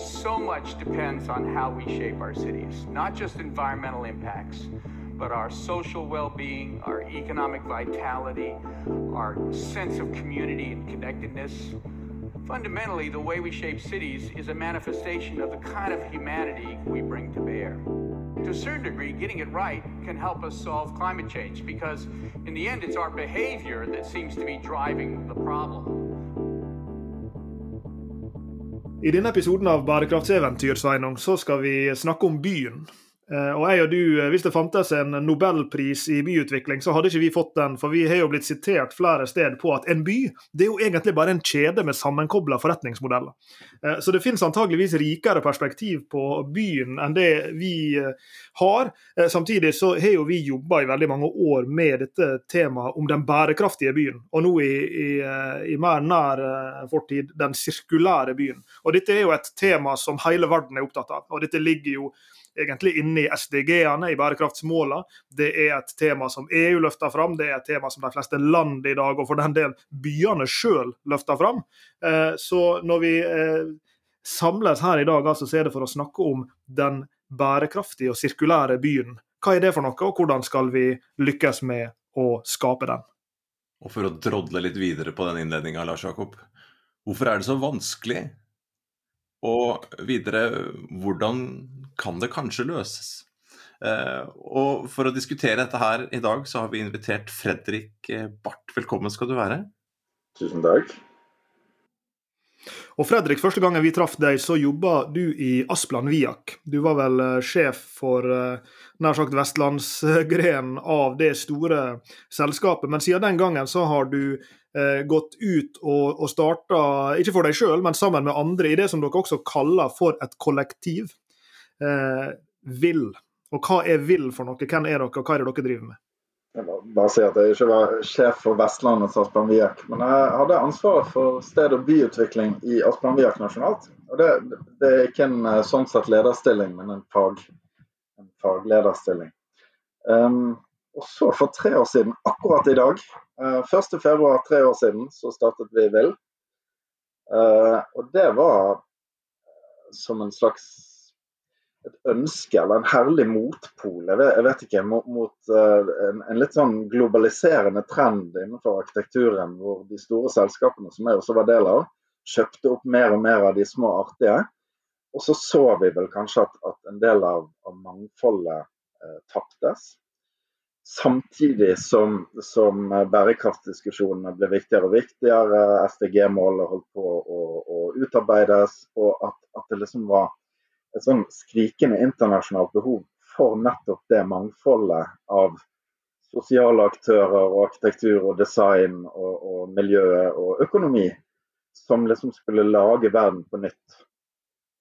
So much depends on how we shape our cities, not just environmental impacts, but our social well being, our economic vitality, our sense of community and connectedness. Fundamentally, the way we shape cities is a manifestation of the kind of humanity we bring to bear. To a certain degree, getting it right can help us solve climate change because, in the end, it's our behavior that seems to be driving the problem. I denne episoden av Bærekraftseventyr Sveinung, så skal vi snakke om byen. Eh, og jeg og du, eh, Hvis det fantes en nobelpris i byutvikling, så hadde ikke vi fått den. For vi har jo blitt sitert flere steder på at en by det er jo egentlig bare en kjede med sammenkobla forretningsmodeller. Eh, så det finnes antageligvis rikere perspektiv på byen enn det vi har. Samtidig så har jo vi jobba i veldig mange år med dette temaet om den bærekraftige byen. Og nå i, i, i mer nær fortid den sirkulære byen. Og dette er jo et tema som hele verden er opptatt av. Og dette ligger jo egentlig inne i SDG-ene, i bærekraftsmålene. Det er et tema som EU løfter fram, det er et tema som de fleste land i dag, og for den del byene sjøl, løfter fram. Eh, så når vi eh, samles her i dag, altså, så er det for å snakke om den bærekraftige og sirkulære byen. Hva er det for noe, og hvordan skal vi lykkes med å skape den? Og for å drodle litt videre på den innledninga, Lars Jakob. Hvorfor er det så vanskelig? Og videre, hvordan kan det kanskje løses. Uh, og For å diskutere dette her i dag, så har vi invitert Fredrik eh, Barth. Velkommen skal du være. Tusen takk. Og Fredrik, Første gangen vi traff deg, så jobba du i Asplan Viak. Du var vel uh, sjef for uh, nær sagt vestlandsgrenen av det store selskapet. Men siden den gangen så har du gått ut og, og starta, ikke for deg sjøl, men sammen med andre, i det som dere også kaller for et kollektiv eh, vil. Og hva er vil for noe? Hvem er dere, og hva er det dere driver med? Jeg må bare si at jeg ikke var sjef for Vestlandets Asplan Viak, men jeg hadde ansvaret for sted- og byutvikling i Asplan Viak nasjonalt. Og det, det, er ikke en eh, sånn sett lederstilling, men en, fag, en faglederstilling. Um, og så for tre år siden, akkurat i dag, eh, 1.2. tre år siden, så startet vi VIL. Uh, og det var som en slags et ønske eller en herlig motpol jeg vet, jeg vet ikke, mot, mot en, en, litt sånn globaliserende trend innenfor arkitekturen, hvor de store selskapene som jeg også var del av, kjøpte opp mer og mer av de små artige. Og så så vi vel kanskje at, at en del av, av mangfoldet eh, taptes. Samtidig som, som bærekraftdiskusjonene ble viktigere og viktigere, SDG-målet holdt på å, å utarbeides, og at, at det liksom var et sånn skrikende internasjonalt behov for nettopp det mangfoldet av sosiale aktører og arkitektur og design og, og miljø og økonomi som liksom skulle lage verden på nytt.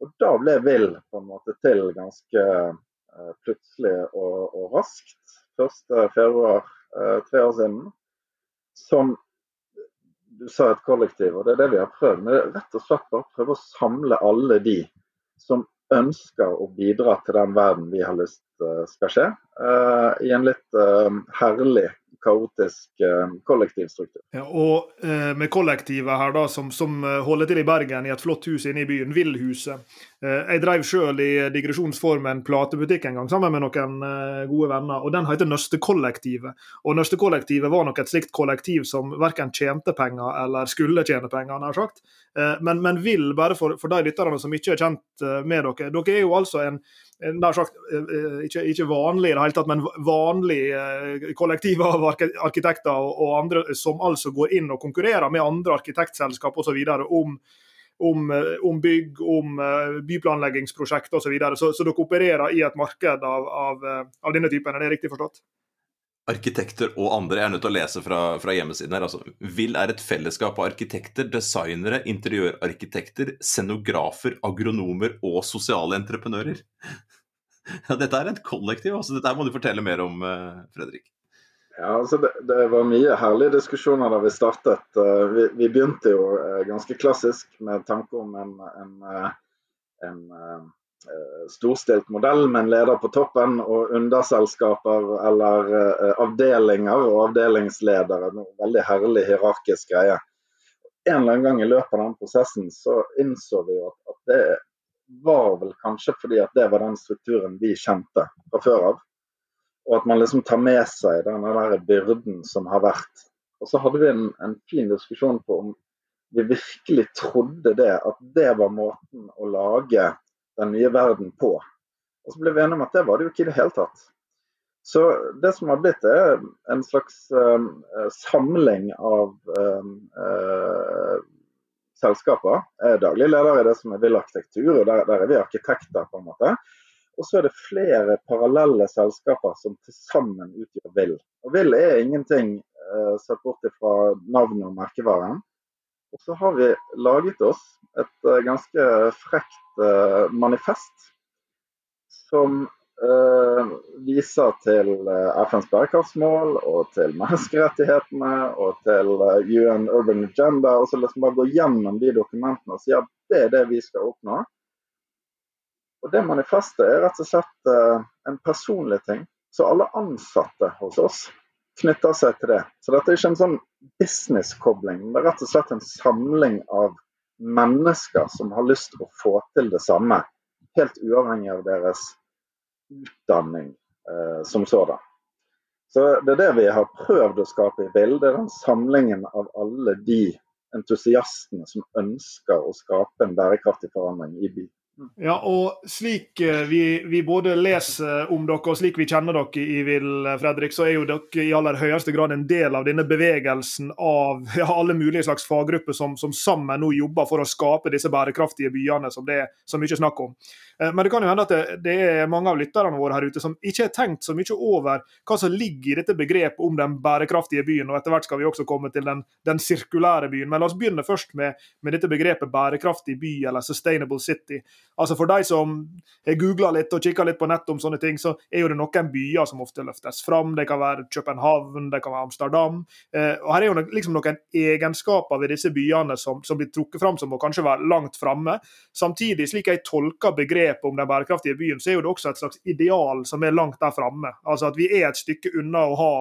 Og da ble Will på en måte til ganske uh, plutselig og, og raskt. 1.2. Uh, eh, tre år siden. Som du sa et kollektiv, og det er det vi har prøvd. Men det er rett og slett bare å prøve å samle alle de som ønsker å bidra til den verden vi har lyst eh, skal skje, uh, i en litt herlig, kaotisk uh, kollektivstruktur. Ja, og med kollektivet her da, som, som, holder til i Bergen, i et flott hus inne i byen, Villhuset. jeg drev selv i digresjonsform en platebutikk en gang sammen med noen gode venner, og den heter Nøstekollektivet. Og Nøstekollektivet var nok et slikt kollektiv som verken tjente penger eller skulle tjene penger, nær sagt. Eh, men, men, vil, bare for, for de lytterne som ikke er kjent eh, med dere Dere er jo altså en, sagt, eh, ikke, ikke, vanlig i det hele tatt, men vanlig kollektiv av arkitekter og, andre som altså går inn og konkurrerer med andre arkitektselskap osv. Om, om, om bygg, om byplanleggingsprosjekt osv. Så, videre. så Så dere opererer i et marked av, av, av denne typen, er det riktig forstått? arkitekter og andre. Jeg er nødt til å lese fra, fra hjemmesiden her. Altså, VIL er et fellesskap av arkitekter, designere, interiørarkitekter, scenografer, agronomer og sosiale entreprenører. Ja, dette er et kollektiv. altså Dette må du fortelle mer om, uh, Fredrik. Ja, altså det, det, var mye herlige diskusjoner da vi startet. Uh, vi, vi, begynte jo uh, ganske klassisk med tanke om en, en, en en storstilt modell med en leder på toppen og underselskaper eller avdelinger og avdelingsledere. En veldig herlig hierarkisk greie. En eller annen gang i løpet av den prosessen så innså vi at, at det, var vel kanskje fordi at det var den strukturen vi kjente fra før av. Og at man liksom tar med seg denne der byrden som har vært. Og så hadde vi en, en fin diskusjon på om vi virkelig trodde det, at det var måten å lage den nye verden på. Og så ble vi enige om at det var det jo ikke i det hele tatt. Så det som har blitt, er en slags uh, samling av uh, uh, selskaper. Jeg er daglig leder i det som er Vill arkitektur, og der, der, er vi arkitekter, på en måte. Og så er det flere parallelle selskaper som til sammen utgjør Vill. Og Vill er ingenting eh, sett bort fra navnet og merkevaren. Og så har vi laget oss et uh, ganske frekt eh, manifest som viser til FNs bærekraftsmål og til menneskerettighetene og til UN Urban Agenda. Og så liksom bare gå gjennom de dokumentene og si at det er det vi skal oppnå. Og Det manifestet er rett og slett en personlig ting. Så alle ansatte hos oss knytter seg til det. Så dette er ikke en sånn business-kobling. Det er rett og slett en samling av mennesker som har lyst til å få til det samme. Helt uavhengig av deres utdanning eh, som sådan. Så Det er det vi har prøvd å skape i bildet. Den samlingen av alle de entusiastene som ønsker å skape en bærekraftig forandring i byen. Ja, og slik eh, vi, vi, både leser om dere og slik vi kjenner dere i Vil, Fredrik, så er jo dere i aller høyeste grad en del av denne bevegelsen av ja, alle mulige slags faggrupper som, som, sammen nå jobber for å skape disse bærekraftige byene som det er så mye snakk om. Eh, men det kan jo hende at det, det, er mange av lytterne våre her ute som ikke har tenkt så mye over hva som ligger i dette begrepet om den bærekraftige byen. og Etter hvert skal vi også komme til den, den sirkulære byen. Men la oss begynne først med, med, dette begrepet bærekraftig by, eller sustainable city. Altså For de som har googla litt og kikka litt på nett om sånne ting, så er jo det noen byer som ofte løftes fram. Det kan være København, det kan være Amsterdam. Eh, og Her er jo liksom noen egenskaper ved disse byene som, som blir trukket fram som må kanskje være langt framme. Samtidig, slik jeg tolker begrepet begrepet om den bærekraftige byen, så er jo det også et slags ideal som er langt der framme. Altså at vi er et stykke unna å ha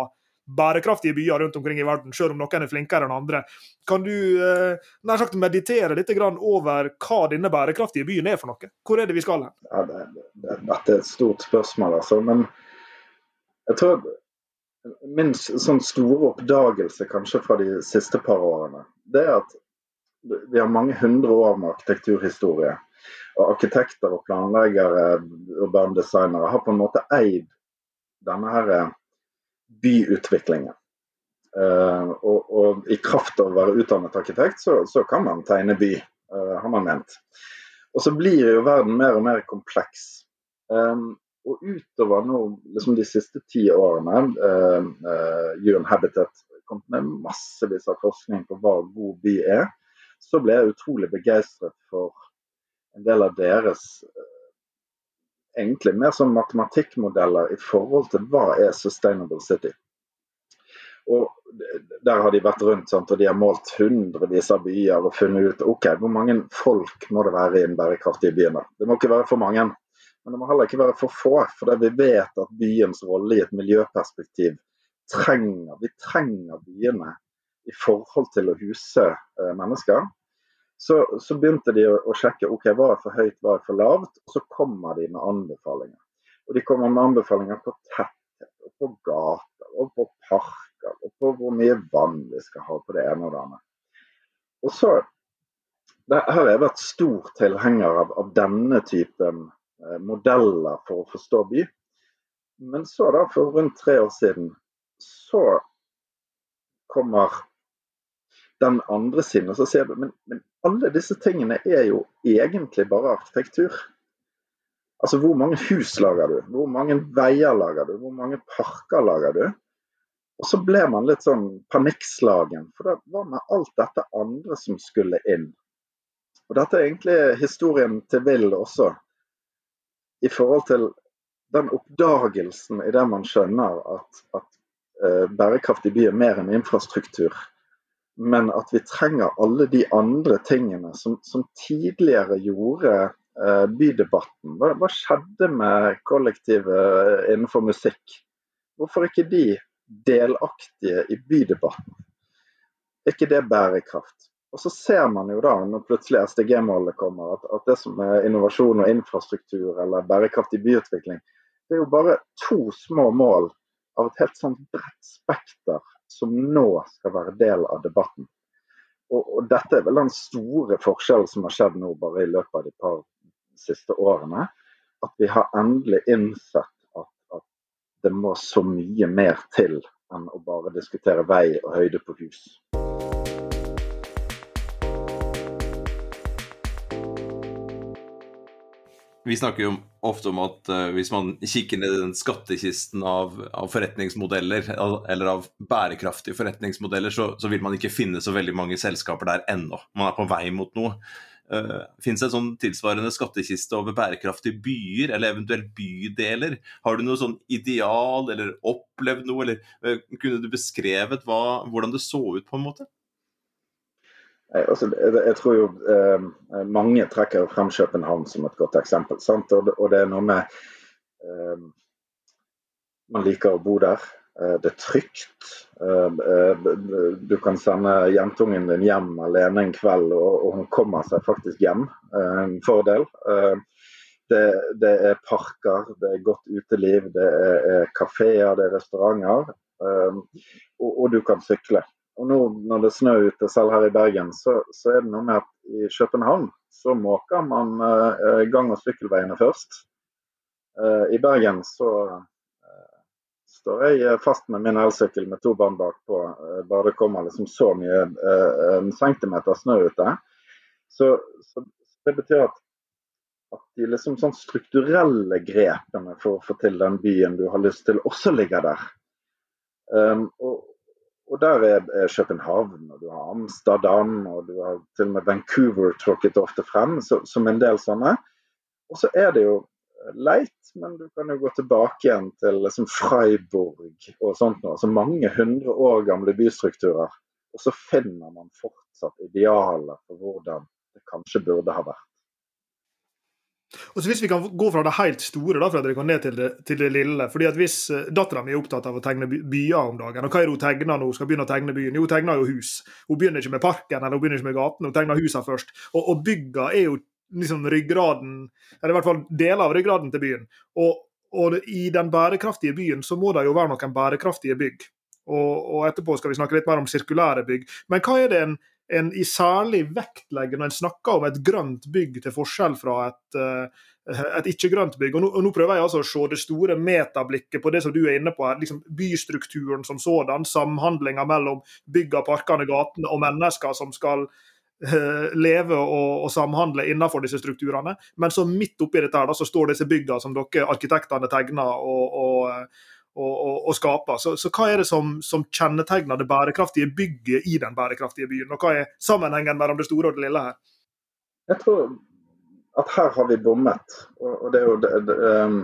bærekraftige byer rundt omkring i verden, selv om noen er flinkere enn andre. Kan du eh, nær sagt meditere litt over hva denne bærekraftige byen er for noe? Hvor er det vi skal hen? Ja, det, det, dette er et stort spørsmål, altså. Men jeg tror min sånn store oppdagelse kanskje fra de siste par årene, det er at vi har mange hundre år med arkitekturhistorie. Og arkitekter og planleggere, urbandesignere, har på en måte eid denne her eh, byutviklingen. Uh, og, og, i kraft av å være utdannet arkitekt, så, så kan man tegne by, uh, har man ment. Og så blir jo verden mer og mer kompleks. Um, og utover nå, liksom de siste ti årene, uh, uh, Habitat kom med massevis av forskning på hva god by er, så ble jeg utrolig begeistret for en del av deres eh, egentlig mer sånn matematikkmodeller i forhold til hva er sustainable city. Og Der har de vært rundt sant? og de har målt hundrevis av byer og funnet ut ok, hvor mange folk må det være i en bærekraftig by. Det må ikke være for mange, men det må heller ikke være for få. For vi vet at byens rolle i et miljøperspektiv trenger Vi trenger byene i forhold til å huse eh, mennesker. Så, så, begynte de å, å, sjekke ok, hva er for høyt, hva er for lavt, og så kommer de med anbefalinger. Og De kommer med anbefalinger på tetthet, og på gater, og på parker, og på hvor mye vann vi skal ha på det ene og det andre. Og så, det, Her har jeg vært stor tilhenger av, av denne typen eh, modeller for å forstå by. Men så, da, for rundt tre år siden, så kommer den andre siden. Og så ser du, men, men, alle disse tingene er jo egentlig bare arkitektur. Altså hvor mange hus lager du? Hvor mange veier lager du? Hvor mange parker lager du? Og så ble man litt sånn panikkslagen, for det var med alt dette andre som skulle inn. Og dette er egentlig historien til Will også, i forhold til den oppdagelsen i det man skjønner at, at uh, bærekraftig by er mer enn infrastruktur men at vi trenger alle de andre tingene som, som tidligere gjorde eh, bydebatten. Hva, hva, skjedde med kollektivet innenfor musikk? Hvorfor er ikke de delaktige i bydebatten? Er ikke det bærekraft? Og så ser man jo da, når plutselig SDG-målet kommer, at, at, det som er innovasjon og infrastruktur eller bærekraftig byutvikling, det er jo bare to små mål av et helt sånn bredt spekter som nå skal være del av debatten. Og, og, dette er vel den store forskjellen som har skjedd nå bare i løpet av de par siste årene. At vi har endelig innsett at, at det må så mye mer til enn å bare diskutere vei og høyde på hus. Vi snakker jo ofte om at uh, hvis man kikker ned i den skattkisten av, av, forretningsmodeller, eller av bærekraftige forretningsmodeller, så, så, vil man ikke finne så veldig mange selskaper der ennå. Man er på vei mot noe. Uh, Fins det en sånn tilsvarende skattkiste over bærekraftige byer, eller eventuelt bydeler? Har du noe sånn ideal, eller opplevd noe, eller uh, kunne du beskrevet hva, hvordan det så ut, på en måte? Altså, jeg tror jo eh, mange trekker frem København som et godt eksempel. Sant? Og det er noe med eh, Man liker å bo der. Eh, det er trygt. Eh, eh, du kan sende jentungen din hjem alene en kveld, og, hun kommer seg faktisk hjem. Eh, en fordel. Det, det, er parker, det er godt uteliv, det er kafeer, det er restauranter. Og, og du kan sykle. Og nå når det snør ute, selv her i Bergen, så, så, er det noe med at i København så måker man eh, gang- og sykkelveiene først. Eh, I Bergen så eh, står jeg fast med min elsykkel med to barn bakpå. Uh, bare det kommer liksom så mye en centimeter snø ute. Så, så, det betyr at, at de liksom sånn strukturelle grepene for å få til den byen du har lyst til, også ligger der. Um, og, og der er København, og du har Amsterdam, og du har til og med Vancouver trukket ofte frem så, som en del sånne. Og så er det jo leit, men du kan jo gå tilbake igjen til liksom Freiburg og sånt noe. Altså mange hundre år gamle bystrukturer. Og så finner man fortsatt idealer for hvordan det kanskje burde ha vært. Og så Hvis vi kan gå fra det helt store da, Fredrik, og ned til det, til det lille. fordi at hvis uh, Dattera mi er opptatt av å tegne byer om dagen. og Hva er det hun tegner når hun skal begynne å tegne byen? Jo, hun tegner jo hus. Hun begynner ikke med parken eller hun begynner ikke med gaten, hun tegner husene først. Og, og bygga er jo liksom ryggraden, eller i hvert fall deler av ryggraden til byen. Og, og i den bærekraftige byen så må det jo være noen bærekraftige bygg. Og, og etterpå skal vi snakke litt mer om sirkulære bygg. Men hva er det en en i særlig vektlegger når en snakker om et grønt bygg til forskjell fra et, eh, et ikke-grønt bygg. Og nå, og nå, prøver jeg altså å se det store metablikket på det som du er inne på her. Liksom bystrukturen som sådan. Samhandlinga mellom bygga, parkene, gatene og mennesker som skal uh, leve og, og, samhandle innenfor disse strukturene. Men så midt oppi dette her da, så står disse bygga som dere arkitektene tegner og, og og, og, og skaper. Så, så, hva er det som, som, kjennetegner det bærekraftige bygget i den bærekraftige byen? Og hva er sammenhengen mellom det store og det lille her? Jeg tror at her har vi bommet. Og, det er jo det, det, um,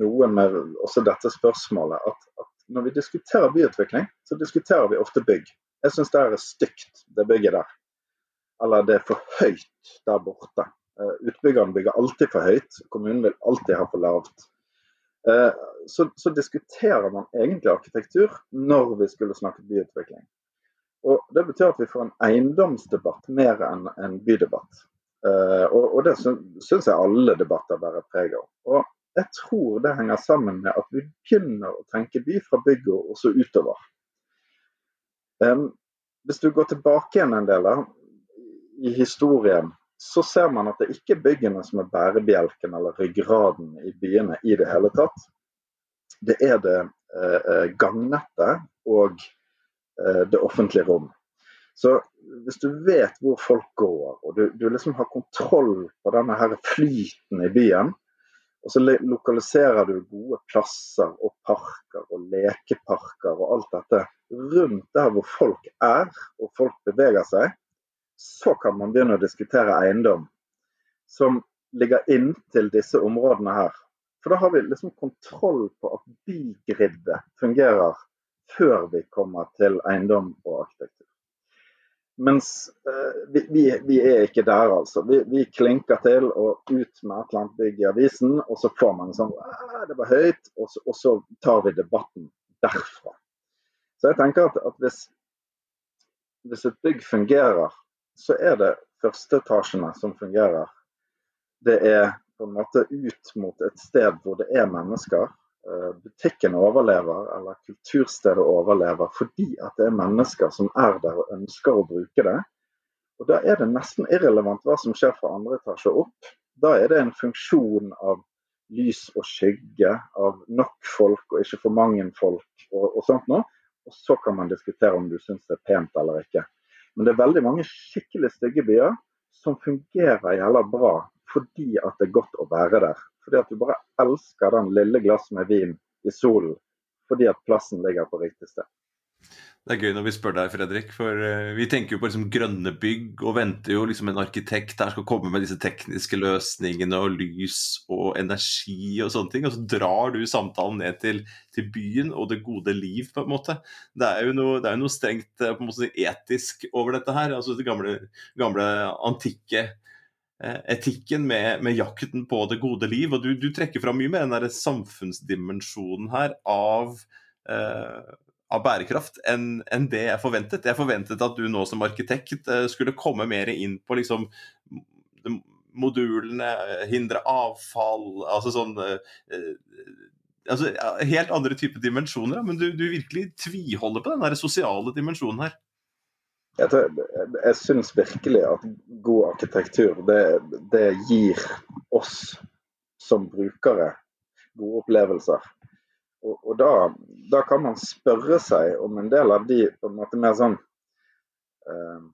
noe med også dette spørsmålet at, at, når vi diskuterer byutvikling, så diskuterer vi ofte bygg. Jeg syns det er stygt, det bygget der. Eller det er for høyt der borte. Utbyggerne bygger alltid for høyt. Kommunen vil alltid ha for lavt. Uh, så, så, diskuterer man egentlig arkitektur når vi skulle snakket byutvikling. Og Det betyr at vi får en eiendomsdebatt mer enn en bydebatt. Uh, og, og, det syns jeg alle debatter bærer preg av. Og jeg tror det henger sammen med at vi begynner å tenke by fra bygg og så utover. Um, hvis du går tilbake igjen en del i historien, så ser man at det ikke er byggene som er bærebjelken eller ryggraden i byene i det hele tatt det er det eh, eh, gangnettet og eh, det offentlige rom. Så hvis du vet hvor folk går, og du, du liksom har kontroll på denne her flyten i byen, og så lokaliserer du gode plasser og parker og lekeparker og alt dette rundt der hvor folk er og folk beveger seg, så kan man begynne å diskutere eiendom som ligger inntil disse områdene her. For da har vi liksom kontroll på at bygriddet fungerer før vi kommer til eiendom og arkitektur. Mens eh, vi, vi, vi, er ikke der, altså. Vi, vi, klinker til og ut med et eller annet bygg i avisen, og så får man sånn Det var høyt, og så, og så, tar vi debatten derfra. Så jeg tenker at, at hvis hvis et bygg fungerer, så er det førsteetasjene som fungerer. Det er på en måte ut mot et sted hvor det er mennesker. Eh, butikken overlever, eller kulturstedet overlever, fordi at det er mennesker som er der og ønsker å bruke det. Og Da er det nesten irrelevant hva som skjer fra andre etasje opp. Da er det en funksjon av lys og skygge, av nok folk og ikke for mange folk og, og sånt noe. Og så kan man diskutere om du syns det er pent eller ikke. Men det er veldig mange skikkelig stygge byer som fungerer jævla bra fordi at det er godt å være der. Fordi at du bare elsker den lille glasset med vin i solen fordi at plassen ligger på riktig sted. Det er gøy når vi spør deg, Fredrik, for uh, vi tenker jo på liksom grønne bygg og venter jo liksom en arkitekt her skal komme med disse tekniske løsningene og lys og energi og sånne ting, og så drar du samtalen ned til, til byen og det gode liv, på en måte. Det er jo noe, er noe strengt eh, måte etisk over dette her. altså den gamle, gamle antikke eh, etikken med, med, jakten på det gode liv. og Du, du trekker fram mye med den der samfunnsdimensjonen her av eh, av bærekraft enn en det jeg forventet. Jeg forventet at du nå som arkitekt eh, skulle komme mer inn på liksom modulene, hindre avfall, altså sånn eh, altså, Helt andre typer dimensjoner, men du, du virkelig tviholder på den der sosiale dimensjonen her. Jeg, jeg syns virkelig at god arkitektur, det, det gir oss som brukere gode opplevelser. Og, og da, da, kan man spørre seg om en del av de på en måte mer sånn eh,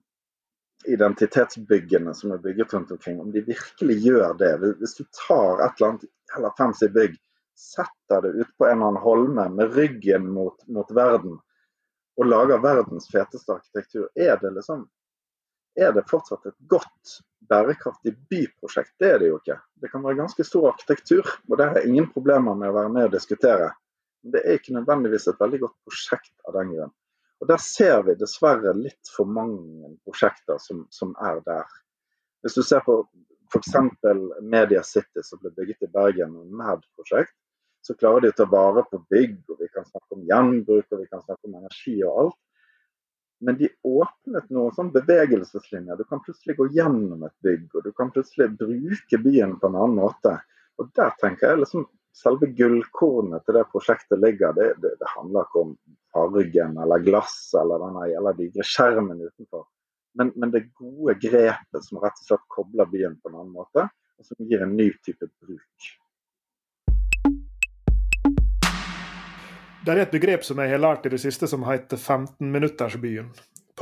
identitetsbyggene som er bygget rundt omkring, om de virkelig gjør det. Hvis du tar et eller annet eller fancy bygg, setter det ut på en eller annen holme med ryggen mot, mot verden og lager verdens feteste arkitektur, er det liksom er det fortsatt et godt, bærekraftig byprosjekt? Det er det jo ikke. Det kan være ganske stor arkitektur, og det har jeg ingen problemer med å være med og diskutere. Men det er ikke nødvendigvis et veldig godt prosjekt av den grunn. Og Der ser vi dessverre litt for mange prosjekter som, som er der. Hvis du ser på f.eks. Media City som ble bygget i Bergen, et MAD-prosjekt, så klarer de å ta vare på bygg, og vi kan snakke om gjenbruk og vi kan snakke om energi og alt. Men de åpnet noen sånn bevegelseslinjer. Du kan plutselig gå gjennom et bygg, og du kan plutselig bruke byen på en annen måte. Og der tenker jeg liksom selve gullkornet til det prosjektet ligger, det, det, det handler ikke om fargen eller glass eller denne eller digre skjermen utenfor. Men, men, det gode grepet som rett og slett kobler byen på en annen måte, og som gir en ny type bruk. Det er et begrep som jeg har lært i det siste som heter 15-minuttersbyen.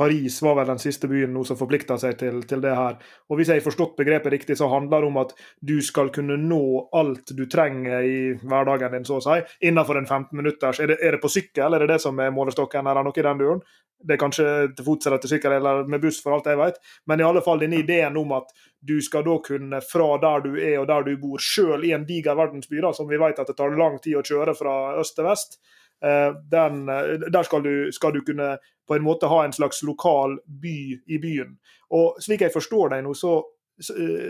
Paris var vel den siste byen nå som forplikta seg til, til, det her. Og Hvis jeg har forstått begrepet riktig, så handler det om at du skal kunne nå alt du trenger i hverdagen din, så å si, innenfor en 15 minutters. Er det, er det på sykkel, er det det som er målestokken, eller noe i den duren? Det er kanskje til fots eller til sykkel eller med buss, for alt jeg vet. Men i alle fall denne ideen om at du skal da kunne, fra der du er og der du bor, sjøl i en diger verdensby, da, som vi vet at det tar lang tid å kjøre fra øst til vest, den, eh, der skal du, skal du, kunne på en måte ha en slags lokal by i byen. Og Slik jeg forstår deg nå, så,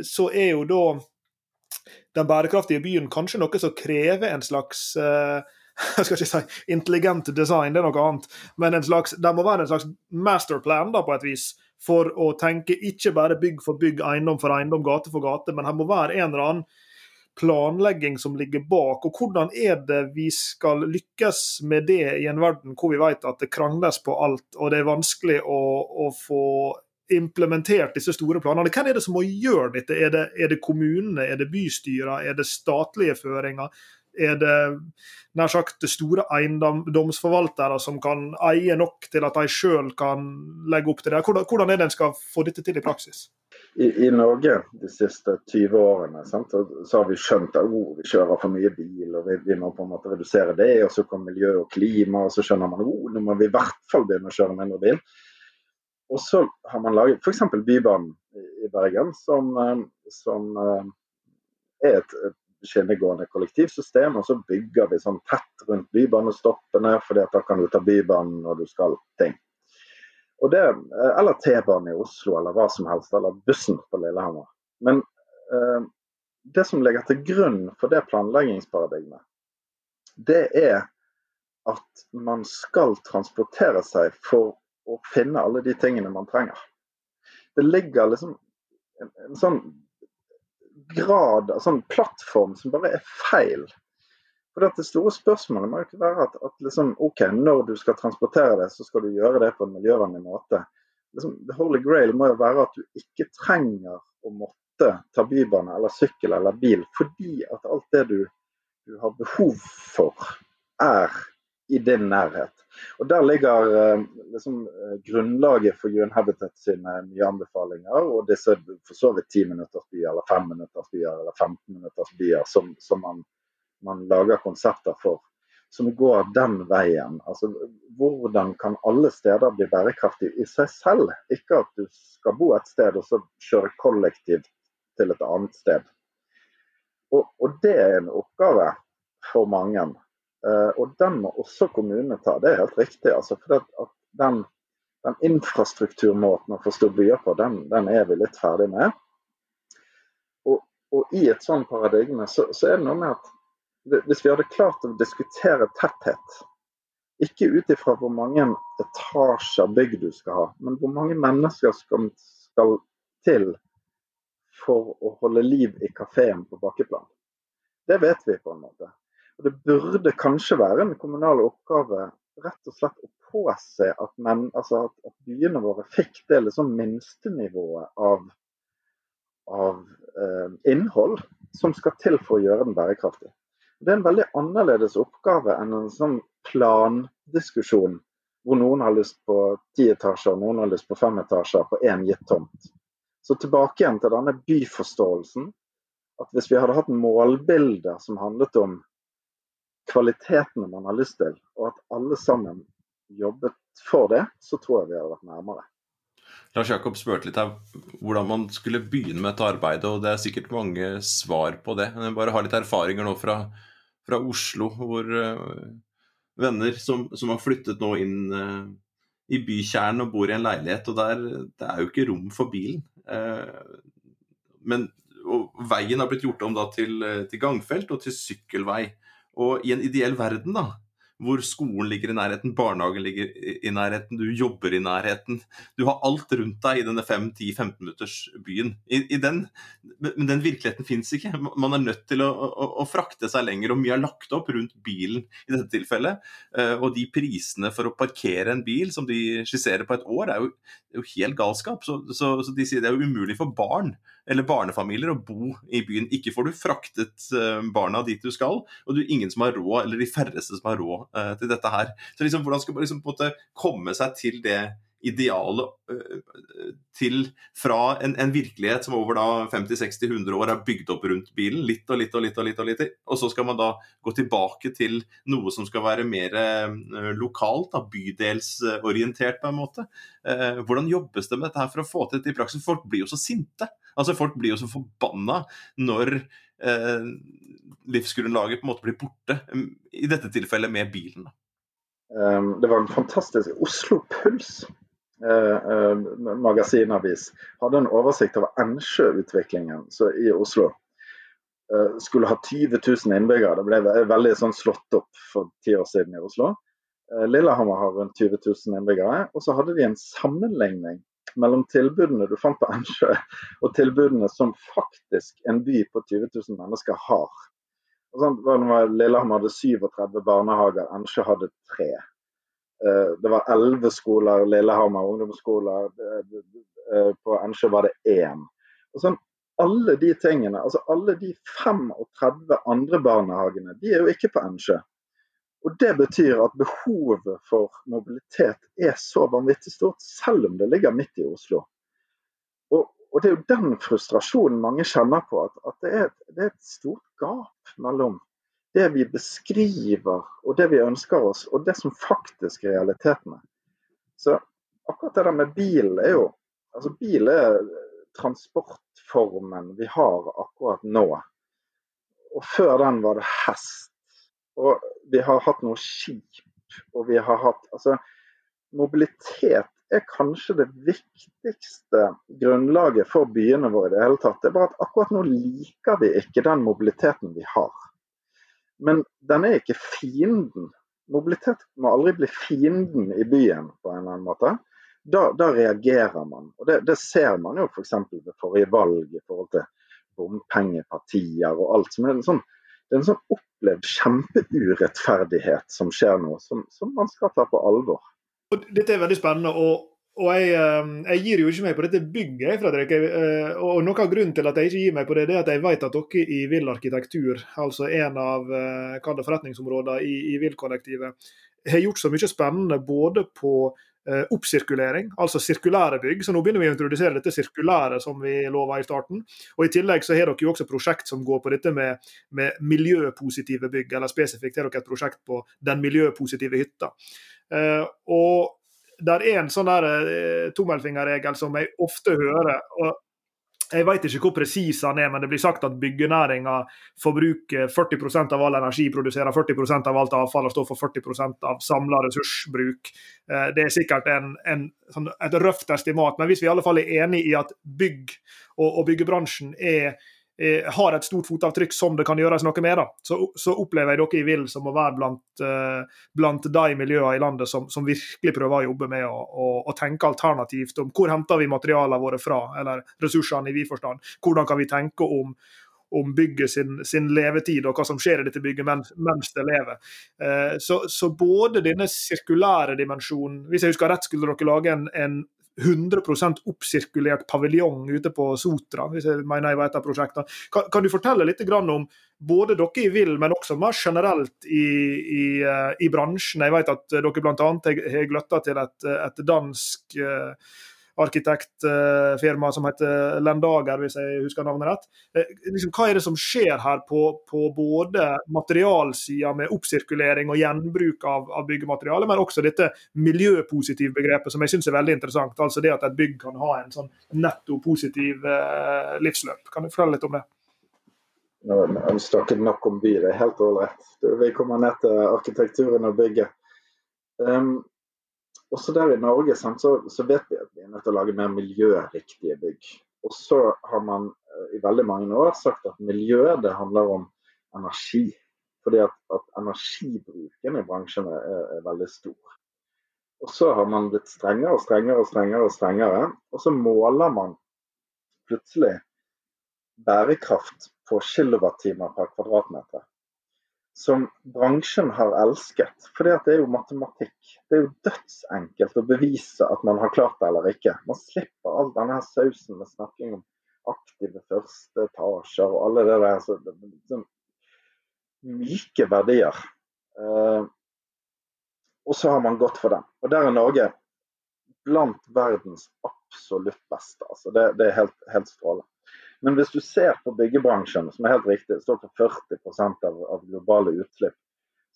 så er jo da den bærekraftige byen kanskje noe som krever en slags jeg skal ikke si intelligent design, det er noe annet. Men en slags, det må være en slags masterplan da, på et vis, for å tenke ikke bare bygg for bygg, eiendom for eiendom, gate for gate, men her må være en eller annen planlegging som ligger bak. Og hvordan er det vi skal lykkes med det i en verden hvor vi vet at det krangles på alt, og det er vanskelig å, å få implementert disse store planene. Hvem er det som må gjøre dette? Er det, er det kommunene, er det bystyrene, er det statlige føringer? Er det nær sagt store eiendomsforvaltere som kan eie nok til at de sjøl kan legge opp til det? Hvordan, er det en skal få dette til i praksis? i, i, Norge de siste 20 årene sant, så har vi skjønt at oh, vi kjører for mye bil og vi, vi, må på en måte redusere det. Og så kommer miljø og klima, og så skjønner man at oh, nå må vi i hvert fall begynne å kjøre mindre bil. Og så har man laget f.eks. Bybanen i Bergen, som, eh, som eh, er et skinnegående kollektivsystem. Og så bygger vi sånn tett rundt bybanestoppene, for da kan du ta Bybanen når du skal ting. Og det, eh, eller T-banen i Oslo, eller hva som helst, eller bussen på Lillehammer. Men eh, det som ligger til grunn for det planleggingsparadigmet, det er at man skal transportere seg for å finne alle de tingene man trenger. Det ligger liksom en, en sånn grad av sånn plattform som bare er feil. For dette store spørsmålet må jo ikke være at, at liksom, ok, når du skal transportere det, så skal du gjøre det på en miljøvennlig måte. Liksom, the holy grail må jo være at du ikke trenger å måtte ta bybane eller sykkel eller bil, fordi at alt det du, du har behov for, er i din nærhet. Og Der ligger eh, liksom, eh, grunnlaget for UN Habitat sine nye anbefalinger. Og disse for så vidt 10-minutters byer, eller 5-minutters byer eller 15 minutters byer som, som man, man, lager konsepter for. Som går den veien. Altså, Hvordan kan alle steder bli bærekraftige i seg selv? Ikke at du skal bo et sted og så kjøre kollektivt til et annet sted. Og, og det er en oppgave for mange. Uh, og den må også kommunene ta, det er helt riktig. Altså, for den, den, infrastrukturmåten å forstå byer på, den, den, er vi litt ferdig med. Og, og i et sånt paradigme så, så, er det noe med at hvis vi hadde klart å diskutere tetthet, ikke ut ifra hvor mange etasjer bygg du skal ha, men hvor mange mennesker skal, skal til for å holde liv i kafeen på bakkeplan. Det vet vi på en måte. Det burde kanskje være en kommunal oppgave rett og slett å påse at, men, altså at, at byene våre fikk det liksom minstenivået av, av eh, innhold som skal til for å gjøre den bærekraftig. Det er en veldig annerledes oppgave enn en sånn plandiskusjon hvor noen har lyst på ti etasjer, noen har lyst på fem etasjer på én gitt tomt. Så tilbake igjen til denne byforståelsen. At hvis vi hadde hatt målbilder som handlet om kvalitetene man har lyst til, og at alle sammen jobbet for det, så tror jeg vi hadde vært nærmere. Lars Jakob spurte litt her hvordan man skulle begynne med dette arbeidet, og det er sikkert mange svar på det. Men jeg bare har litt erfaringer nå fra, fra Oslo, hvor uh, venner som, som, har flyttet nå inn uh, i bykjernen og bor i en leilighet, og der det er jo ikke rom for bilen. Uh, men veien har blitt gjort om da til, til gangfelt og til sykkelvei. Og i en ideell verden, da, hvor skolen ligger i nærheten, barnehagen ligger i nærheten, du jobber i nærheten. Du har alt rundt deg i denne 5-10-15 minutters byen. I, i den, men den virkeligheten fins ikke. Man er nødt til å, å, å, frakte seg lenger, og mye er lagt opp rundt bilen i dette tilfellet. Eh, og de prisene for å parkere en bil som de skisserer på et år, er jo, er jo helt galskap. Så, så, så de sier det er jo umulig for barn eller barnefamilier å bo i byen. Ikke får du fraktet eh, barna dit du skal, og du er ingen som har råd, eller de færreste som har råd uh, til dette her. Så liksom, hvordan skal man liksom på en måte komme seg til det idealet uh, til fra en, en, virkelighet som over da 50-60-100 år er bygd opp rundt bilen, litt og litt og litt og litt, og litt, og så skal man da gå tilbake til noe som skal være mer lokalt, da, bydelsorientert på en måte. hvordan jobbes det med dette her for å få til dette i praksis? Folk blir jo så sinte. Altså Folk blir jo så forbanna når eh, livsgrunnlaget på en måte blir borte. I dette tilfellet med bilen. Um, det var en fantastisk Oslo Puls. Eh, eh, magasinavis hadde en oversikt over Ensjø-utviklingen i Oslo. Eh, skulle ha 20 000 innbyggere. Det ble veldig sånn slått opp for ti år siden i Oslo. Eh, Lillehammer har rundt 20 000 innbyggere. Og så hadde de en sammenligning mellom tilbudene du fant på Ensjø, og tilbudene som faktisk en by på 20 000 mennesker har. Sånn, Lillehammer hadde 37 barnehager, Ensjø hadde tre. Eh, det var elleve skoler, Lillehammer ungdomsskoler. Eh, på Ensjø var det én. Og sånn, alle de tingene, altså alle de 35 andre barnehagene, de er jo ikke på Ensjø. Og Det betyr at behovet for mobilitet er så vanvittig stort, selv om det ligger midt i Oslo. Og, og Det er jo den frustrasjonen mange kjenner på, at, at det, er, det, er, et stort gap mellom det vi beskriver og det vi ønsker oss, og det som faktisk er realitetene. Så akkurat det der med bil er jo altså Bil er transportformen vi har akkurat nå. Og før den var det hest og vi har hatt noe skip, og vi har hatt Altså, mobilitet er kanskje det viktigste grunnlaget for byene våre i det hele tatt. Det er bare at akkurat nå liker vi ikke den mobiliteten vi har. Men den er ikke fienden. Mobilitet må aldri bli fienden i byen på en eller annen måte. da, da reagerer man. Og det, det ser man jo f.eks. Ved forrige valg i forhold til bompengepartier og alt. som er sånn, Det er en sånn opplevd kjempeurettferdighet som skjer nå, som, som man skal ta på alvor. Og dette er veldig spennende. og og jeg, eh, jeg, gir jo ikke meg på dette bygget, Fredrik. Eh, og Noe av grunnen til at jeg ikke gir meg på det, det er at jeg vet at dere i Vill arkitektur, altså en av eh, forretningsområdene i, i Vill-kollektivet, har gjort så mye spennende både på oppsirkulering, altså sirkulære bygg. Så nå begynner vi å introdusere dette sirkulære som vi lova i starten. Og I tillegg så har dere jo også prosjekt som går på dette med, med miljøpositive bygg, eller spesifikt har dere et prosjekt på den miljøpositive hytta. Eh, og der er en sånn der eh, tommelfingerregel som jeg ofte hører. og jeg vet ikke hvor presis han er, men det blir sagt at byggenæringa forbruker 40% av all energi, produserer 40% av alt avfall og står for 40% av samla ressursbruk. Eh, det er sikkert en, en, sånn, et røft estimat, men hvis vi i alle fall er enig i at bygg og, og byggebransjen er har et stort fotavtrykk som det kan gjøres noe med, da, så, så opplever jeg dere i VIL som å være blant, uh, blant de miljøene i landet som, som, virkelig prøver å jobbe med å, å, å, tenke alternativt om hvor henter vi materialene våre fra, eller ressursene i vid forstand. Hvordan kan vi tenke om, om bygget sin, sin, levetid og hva som skjer i dette bygget mens det lever. Eh, så, så, både denne sirkulære dimensjonen Hvis jeg husker rett, skulle dere lage en, en 100% oppsirkulert paviljong ute på Sotra. hvis jeg mener jeg vet av prosjektene. Kan, kan, du fortelle litt om både dere i VIL, men også mer generelt i, i, eh, i bransjen? Jeg vet at dere bl.a. har gløtta til et, et dansk uh, arkitektfirma som heter Lendager, hvis jeg husker navnet rett. Eh, liksom, hva er det som skjer her på, på både materialsida med oppsirkulering og gjenbruk av, av byggemateriale, men også dette miljøpositive begrepet som jeg syns er veldig interessant. Altså det at et bygg kan ha en sånn netto positiv eh, livsløp. Kan du fortelle litt om det? Nå har vi snakket nok om by, det er helt ålreit. Vi kommer ned til arkitekturen og bygget. Um, også der i Norge så, så, vet vi at vi er nødt til å lage mer miljøriktige bygg. Og så har man eh, i veldig mange år sagt at miljø det handler om energi. Fordi at, at energibruken i bransjene er, er, veldig stor. Og så har man blitt strengere og strengere og strengere, og strengere, og så måler man plutselig bærekraft på kilowattimer per kvadratmeter som bransjen har elsket. For det er jo matematikk. Det er jo dødsenkelt å bevise at man har klart det eller ikke. Man slipper all denne sausen med snakking om aktive første etasjer og alle det der så, sånn myke verdier. Eh, og så har man gått for den. Og der er Norge blant verdens absolutt beste. Altså det, det er helt, helt strålende. Men hvis du ser på byggebransjen, som er helt riktig, står for 40 av, av globale utslipp,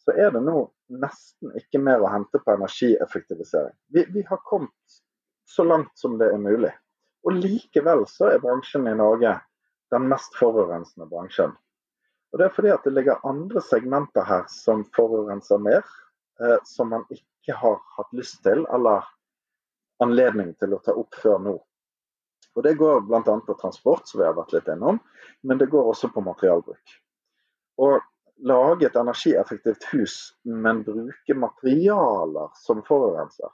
så er det nå nesten ikke mer å hente på energieffektivisering. Vi, vi, har kommet så langt som det er mulig. Og likevel så er bransjen i Norge den mest forurensende bransjen. Og Det er fordi at det ligger andre segmenter her som forurenser mer, eh, som man ikke har hatt lyst til eller anledning til å ta opp før nå. Og Det går bl.a. på transport, som vi har vært litt innom, men det går også på materialbruk. Å lage et energieffektivt hus, men bruke materialer som forurenser,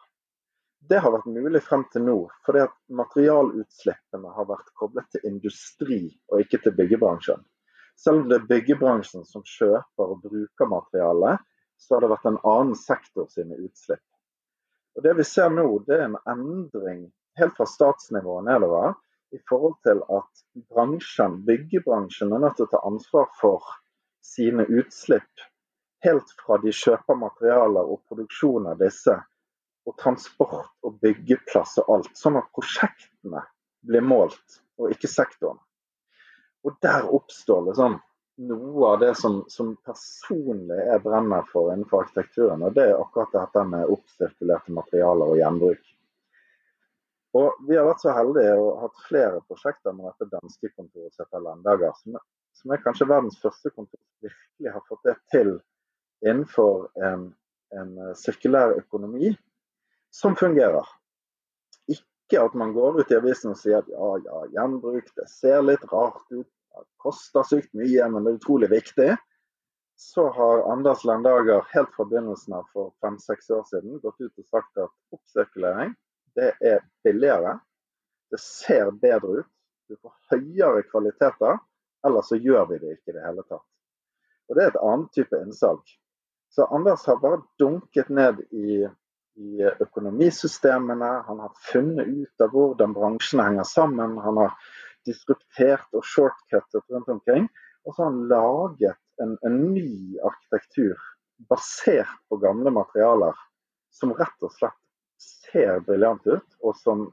det har vært mulig frem til nå. Fordi at materialutslippene har vært koblet til industri og ikke til byggebransjen. Selv om det er byggebransjen som kjøper og bruker materialet, så har det vært en annen sektor sine utslipp. Og Det vi ser nå, det er en endring helt fra statsnivået nedover i forhold til at bransjen, byggebransjen er nødt til å ta ansvar for sine utslipp helt fra de kjøper materialer og produksjon av disse, og transport og byggeplass og alt. Sånn at prosjektene blir målt, og ikke sektoren. Og der oppstår sånn noe av det som, som personlig jeg brenner for innenfor arkitekturen. Og det er akkurat dette med oppsirkulerte materialer og gjenbruk. Og Vi har vært så heldige og hatt flere prosjekter med dette danske kontoret som heter Landager, som, som, er kanskje verdens første kontor som virkelig har fått det til innenfor en, en eh, sirkulær økonomi som fungerer. Ikke at man går ut i avisen og sier at ja, ja, gjenbruk, det ser litt rart ut, det koster sykt mye, men det er utrolig viktig. Så har Anders Landager helt fra begynnelsen av for fem-seks år siden gått ut og sagt at oppsirkulering Det er billigere. Det ser bedre ut. Du får høyere kvaliteter. Eller så gjør vi det ikke i det hele tatt. Og Det er et annet type innsalg. Så Anders har bare dunket ned i, i økonomisystemene. Han har funnet ut av hvordan bransjene henger sammen. Han har disruptert og shortcuttet rundt omkring. Og så har han laget en, en ny arkitektur basert på gamle materialer som rett og slett ser briljant ut, og som,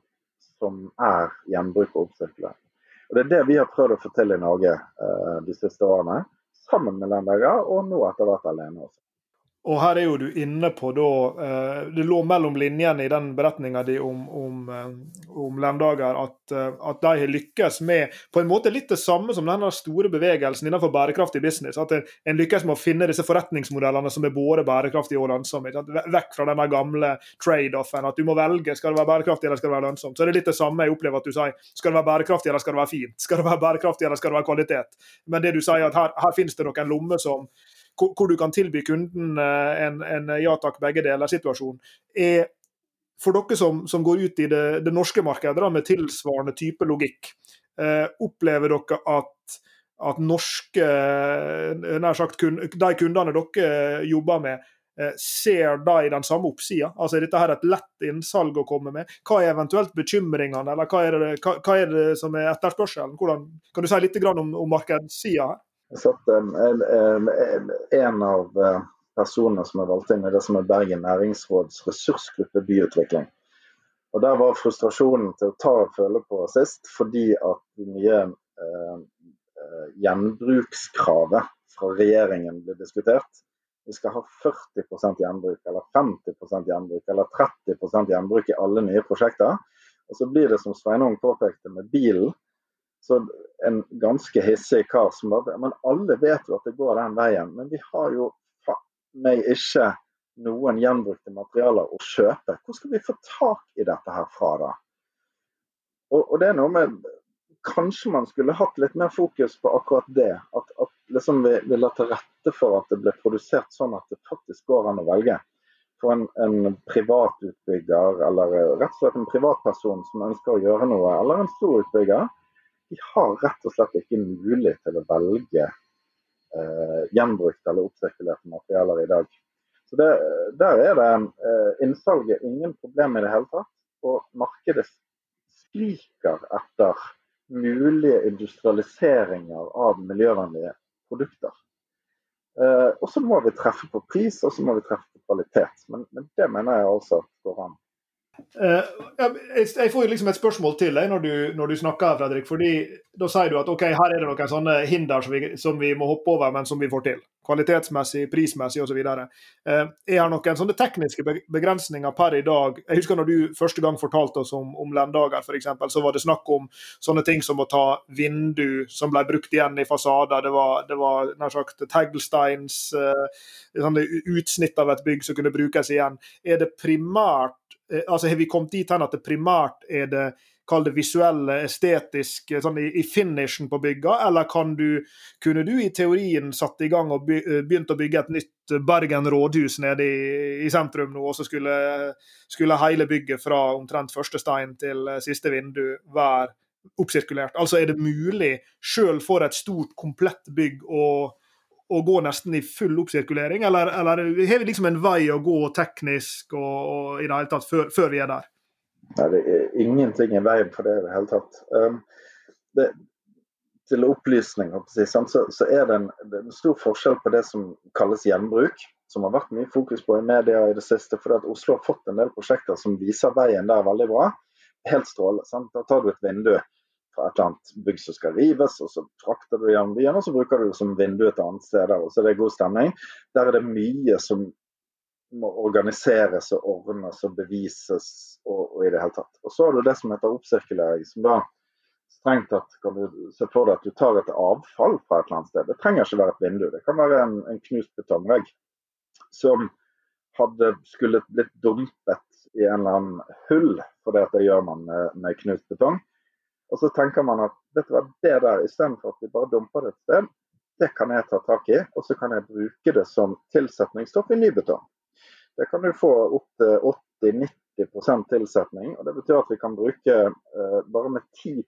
som er gjenbruk og oppsirkulering. Og Det er det vi har prøvd å få til i Norge eh, de siste årene, sammen med Lemberger, og nå etter hvert alene også. Og her er jo du inne på da eh, Det lå mellom linjene i den beretninga di om, om, eh, om Lemdager at, eh, at, de har lykkes med på en måte litt det samme som denne store bevegelsen innenfor bærekraftig business. At en lykkes med å finne disse forretningsmodellene som er både bærekraftige og lønnsomme. Vekk fra denne gamle trade-offen at du må velge skal det være bærekraftig eller skal det være lønnsomt. Så er det litt det samme jeg opplever at du sier. Skal det være bærekraftig eller skal det være fint? Skal det være bærekraftig eller skal det være kvalitet? Men det du sier at her, her finnes det noen lommer som hvor, du kan tilby kunden eh, en, en ja takk, begge deler-situasjon, er for dere som, som, går ut i det, det norske markedet da, med tilsvarende type logikk, eh, opplever dere at, at norske eh, nær sagt, de kundene dere jobber med, eh, ser de den samme oppsida? Altså, er dette her et lett innsalg å komme med? Hva er eventuelt bekymringene, eller hva er det, hva, hva er det som er etterspørselen? Hvordan, kan du si litt om, om markedssida her? Satt en av eh, personene som er valgt inn i det som er Bergen næringsråds ressursgruppe byutvikling. Og Der var frustrasjonen til å ta og føle på sist, fordi at det nye eh, gjenbrukskravet fra regjeringen ble diskutert. Vi skal ha 40% gjenbruk, eller 50% gjenbruk, eller 30% gjenbruk i alle nye prosjekter. Og så blir det som Sveinung påpekte med bilen, så en ganske hissig kar som bare Men alle vet jo at det går den veien. Men vi har jo meg ikke noen gjenbrukte materialer å kjøpe. Hvor skal vi få tak i dette her fra, da? Og, og det er noe med Kanskje man skulle hatt litt mer fokus på akkurat det. At, at liksom vi, vi la til rette for at det ble produsert sånn at det faktisk går an å velge. For en, en privat utbygger, eller rett og slett en privatperson som ønsker å gjøre noe, eller en stor utbygger, de har rett og slett ikke mulighet til å velge eh, gjenbrukte eller oppsirkulerte materialer i dag. Så det, Der er det eh, innsalget ingen problem i det hele tatt. Og markedet skriker etter mulige industrialiseringer av miljøvennlige produkter. Eh, og så må vi treffe på pris, og så må vi treffe på kvalitet. Men, men det mener jeg altså går an. Uh, jeg får jo liksom et spørsmål til deg når du, når du snakker, Fredrik. fordi Da sier du at ok, her er det noen sånne hinder som vi, som vi må hoppe over, men som vi får til. Kvalitetsmessig, prismessig osv. Eh, er det noen sånne tekniske begrensninger per i dag? Jeg husker når du første gang fortalte oss om, om lendager, f.eks., så var det snakk om sånne ting som å ta vindu som ble brukt igjen i fasader. Det var, det var nær sagt taglsteins, sånne utsnitt av et bygg som kunne brukes igjen. Er det primært Eh, altså Har vi kommet dit hen at det primært er det kall det visuelle, estetiske, sånn i, i, finishen på bygga, eller kan du, kunne du i teorien satt i gang og eh, begynt å bygge et nytt Bergen rådhus nede i, i sentrum nå, og så skulle, skulle, hele bygget fra omtrent første stein til eh, siste vindu være oppsirkulert? Altså er det mulig, sjøl for et stort, komplett bygg, å å gå nesten i full oppsirkulering, eller, eller har vi liksom en vei å gå teknisk og, og i det hele tatt før, før, vi er der? Nei, det er ingenting i veien for det i det hele tatt. Um, det, til opplysning så, er det en, det er en, stor forskjell på det som kalles gjenbruk, som har vært mye fokus på i media i det siste. fordi at Oslo har fått en del prosjekter som viser veien der veldig bra. Helt strålende. Da tar du et vindu et eller annet bygg som skal rives, og så frakter du gjennom byen, og så bruker du det som vindu et annet sted. og så det er god stemning. Der er det mye som må organiseres og ordnes og bevises og, og i det hele tatt. Og så har du det som heter oppsirkulering, som da strengt tatt kan du se for deg at du tar et avfall fra et eller annet sted. Det trenger ikke være et vindu, det kan være en, en knust betongvegg som hadde skulle blitt dumpet i en eller annen hull, for det, det gjør man med, med knust betong. Og så tenker man at vet du hva, det der, istedenfor at vi bare dumper det et sted, det kan jeg ta tak i, og så kan jeg bruke det som tilsetningsstoff i ny betong. Det kan du få opp til 80-90% tilsetning. og Det betyr at vi kan bruke eh, bare med 10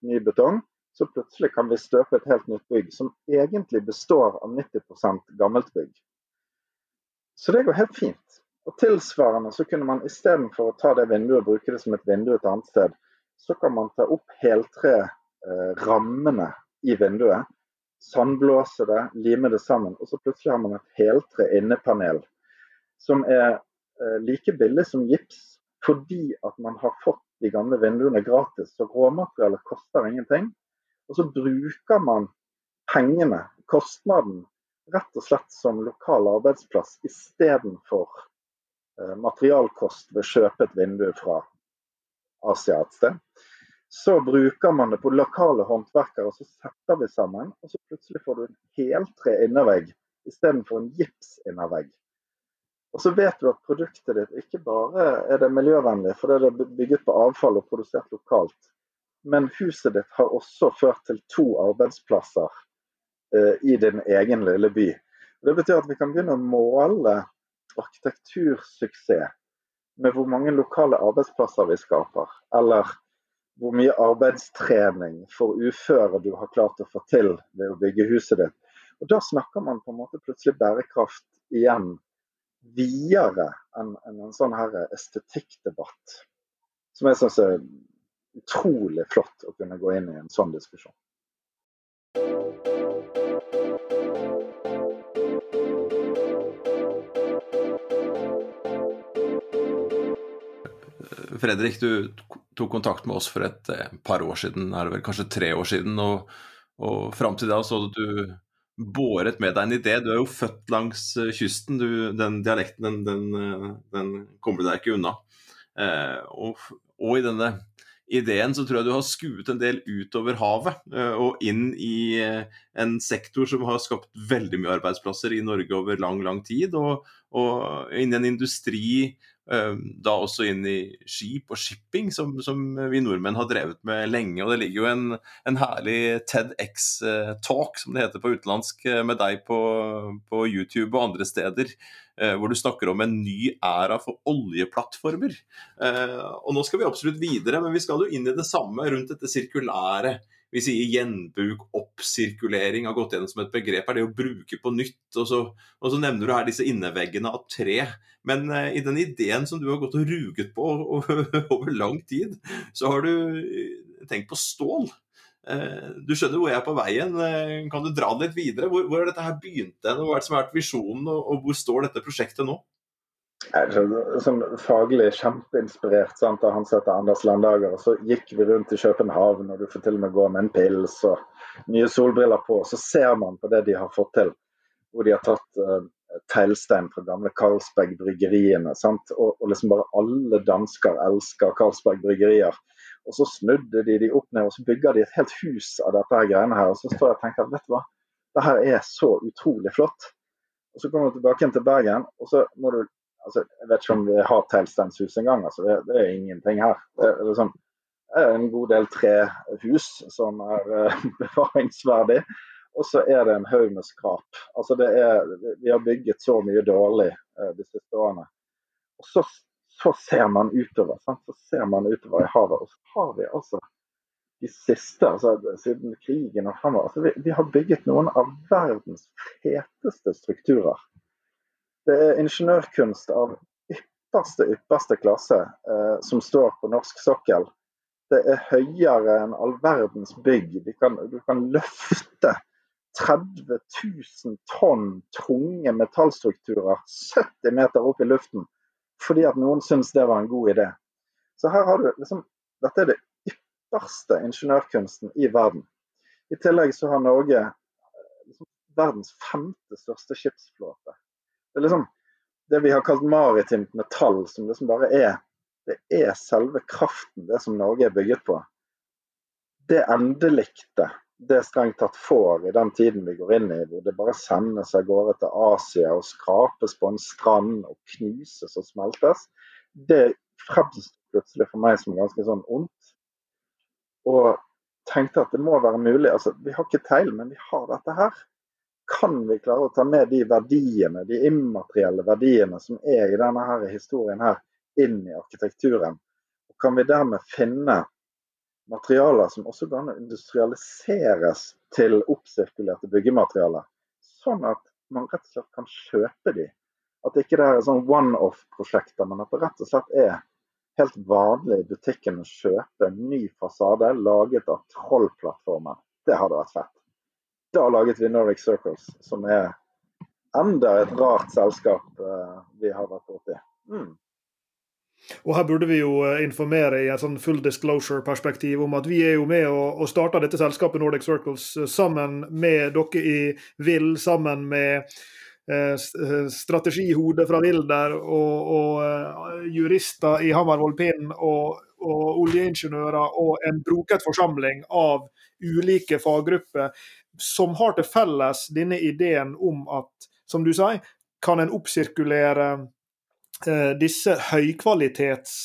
ny betong, så plutselig kan vi støpe et helt nytt bygg som egentlig består av 90% gammelt bygg. Så det går helt fint. Og Tilsvarende så kunne man istedenfor å ta det vinduet og bruke det som et vindu et annet sted, så kan man ta opp heltre-rammene eh, i vinduet, sandblåse det, lime det sammen, og så plutselig har man et heltre innepanel som er eh, like billig som gips, fordi at man har fått de gamle vinduene gratis. Så råmaterialet koster ingenting. Og så bruker man pengene, kostnaden, rett og slett som lokal arbeidsplass istedenfor eh, materialkost ved å kjøpe et vindu fra Asia et sted. Så bruker man det på lokale håndverkere, og så setter vi sammen. Og så plutselig får du en heltre innervegg istedenfor en gips innervegg. Og så vet du at produktet ditt ikke bare er det miljøvennlig, for det er bygget på avfall og produsert lokalt, men huset ditt har også ført til to arbeidsplasser eh, i din egen lille by. Og Det betyr at vi kan begynne å måle arkitektursuksess med hvor mange lokale arbeidsplasser vi skaper, eller hvor mye arbeidstrening for uføre du har klart å få til ved å bygge huset ditt. Og Da snakker man på en måte plutselig bærekraft igjen videre enn en, sånn her estetikkdebatt. Som jeg syns er utrolig flott å kunne gå inn i en sånn diskusjon. Fredrik, du tok kontakt med oss for et eh, par år siden, er det vel kanskje tre år siden. Og, og fram til da så hadde du båret med deg en idé. Du er jo født langs eh, kysten. Du, den dialekten den, den, eh, den, kommer du deg ikke unna. Eh, og, og, i denne ideen så tror jeg du har skuet en del utover havet eh, og inn i eh, en sektor som har skapt veldig mye arbeidsplasser i Norge over lang, lang tid. Og, og inn i en industri da også inn i skip og shipping, som, som, vi nordmenn har drevet med lenge. Og det ligger jo en, en herlig TEDX-talk, som det heter på utenlandsk, eh, med deg på, på, YouTube og andre steder, eh, hvor du snakker om en ny æra for oljeplattformer. Eh, og nå skal vi absolutt videre, men vi skal jo inn i det samme rundt dette sirkulære vi sier gjenbruk, oppsirkulering har gått gjennom som et begrep. er det å bruke på nytt. Og så, og så nevner du her disse inneveggene av tre. Men uh, i den ideen som du har gått og ruget på over lang tid, så har du eh, tenkt på stål. Uh, du skjønner hvor jeg er på veien. Uh, kan du dra den litt videre? Hvor, hvor har dette her begynt? Hva er det som har vært visjonen, og, og hvor står dette prosjektet nå? Sånn faglig kjempeinspirert sant, av han som heter Anders Landager. Og så gikk vi rundt i København, og du får til og med gå med en pils og nye solbriller på. Og Så ser man på det de har fått til. Hvor de har tatt uh, teglstein fra gamle Carlsberg-bryggeriene. Og, og, liksom bare alle dansker elsker Carlsberg bryggerier. Og så snudde de de opp ned, og så bygger de et helt hus av dette her greiene her. Og så står jeg og tenker vet du hva, det her er så utrolig flott. Og Så kommer du tilbake til Bergen, og så må du altså, Jeg vet ikke om vi har teglstenshus engang. Altså, det, det, er ingenting her. Det er, liksom, det er en god del trehus som er uh, bevaringsverdig. Og så er det en haug med skrap. Altså er, vi har bygget så mye dårlig uh, de siste årene. Og så, så ser man utover. Sant? Så ser man utover i havet. Og så har vi altså de siste, altså siden krigen og fremover altså vi, vi har bygget noen av verdens feteste strukturer. Det er ingeniørkunst av ypperste, ypperste klasse eh, som står på norsk sokkel. Det er høyere enn all verdens bygg. Du kan, du kan løfte 30 000 tonn tunge metallstrukturer 70 meter opp i luften fordi at noen syns det var en god idé. Så her har du liksom Dette er det ypperste ingeniørkunsten i verden. I tillegg så har Norge liksom verdens femte største skipsflåte. Det liksom det vi har kalt maritimt metall, som liksom bare er det er selve kraften, det som Norge er bygget på. Det endelikte det strengt tatt får i den tiden vi går inn i, hvor det bare sendes av gårde til Asia og skrapes på en strand og knuses og smeltes, det fremstår plutselig for meg som ganske sånn ondt. Og tenkte at det må være mulig. altså Vi har ikke teil, men vi har dette her kan vi klare å ta med de verdiene, de immaterielle verdiene som er i denne her historien her, inn i arkitekturen? Og kan vi dermed finne materialer som også kan industrialiseres til oppsirkulerte byggematerialer? Sånn at man rett og slett kan kjøpe de. At det ikke er sånn one-off-prosjekter, men at det rett og slett er helt vanlig i butikken å kjøpe en ny fasade laget av Trollplattformen. Det hadde vært fett. Da laget vi Nordic Circles, som er enda et rart selskap uh, vi har vært borti. Mm. Og her burde vi jo eh, informere i en sånn full disclosure-perspektiv om at vi er jo med og, og starta dette selskapet Nordic Circles eh, sammen med dere i VIL, sammen med eh, strategihode fra Wilder og, og jurister i Hammervoll Pinn og, og oljeingeniører og en broket forsamling av ulike faggrupper som har til felles denne ideen om at, som du sier, kan en oppsirkulere eh, disse høykvalitets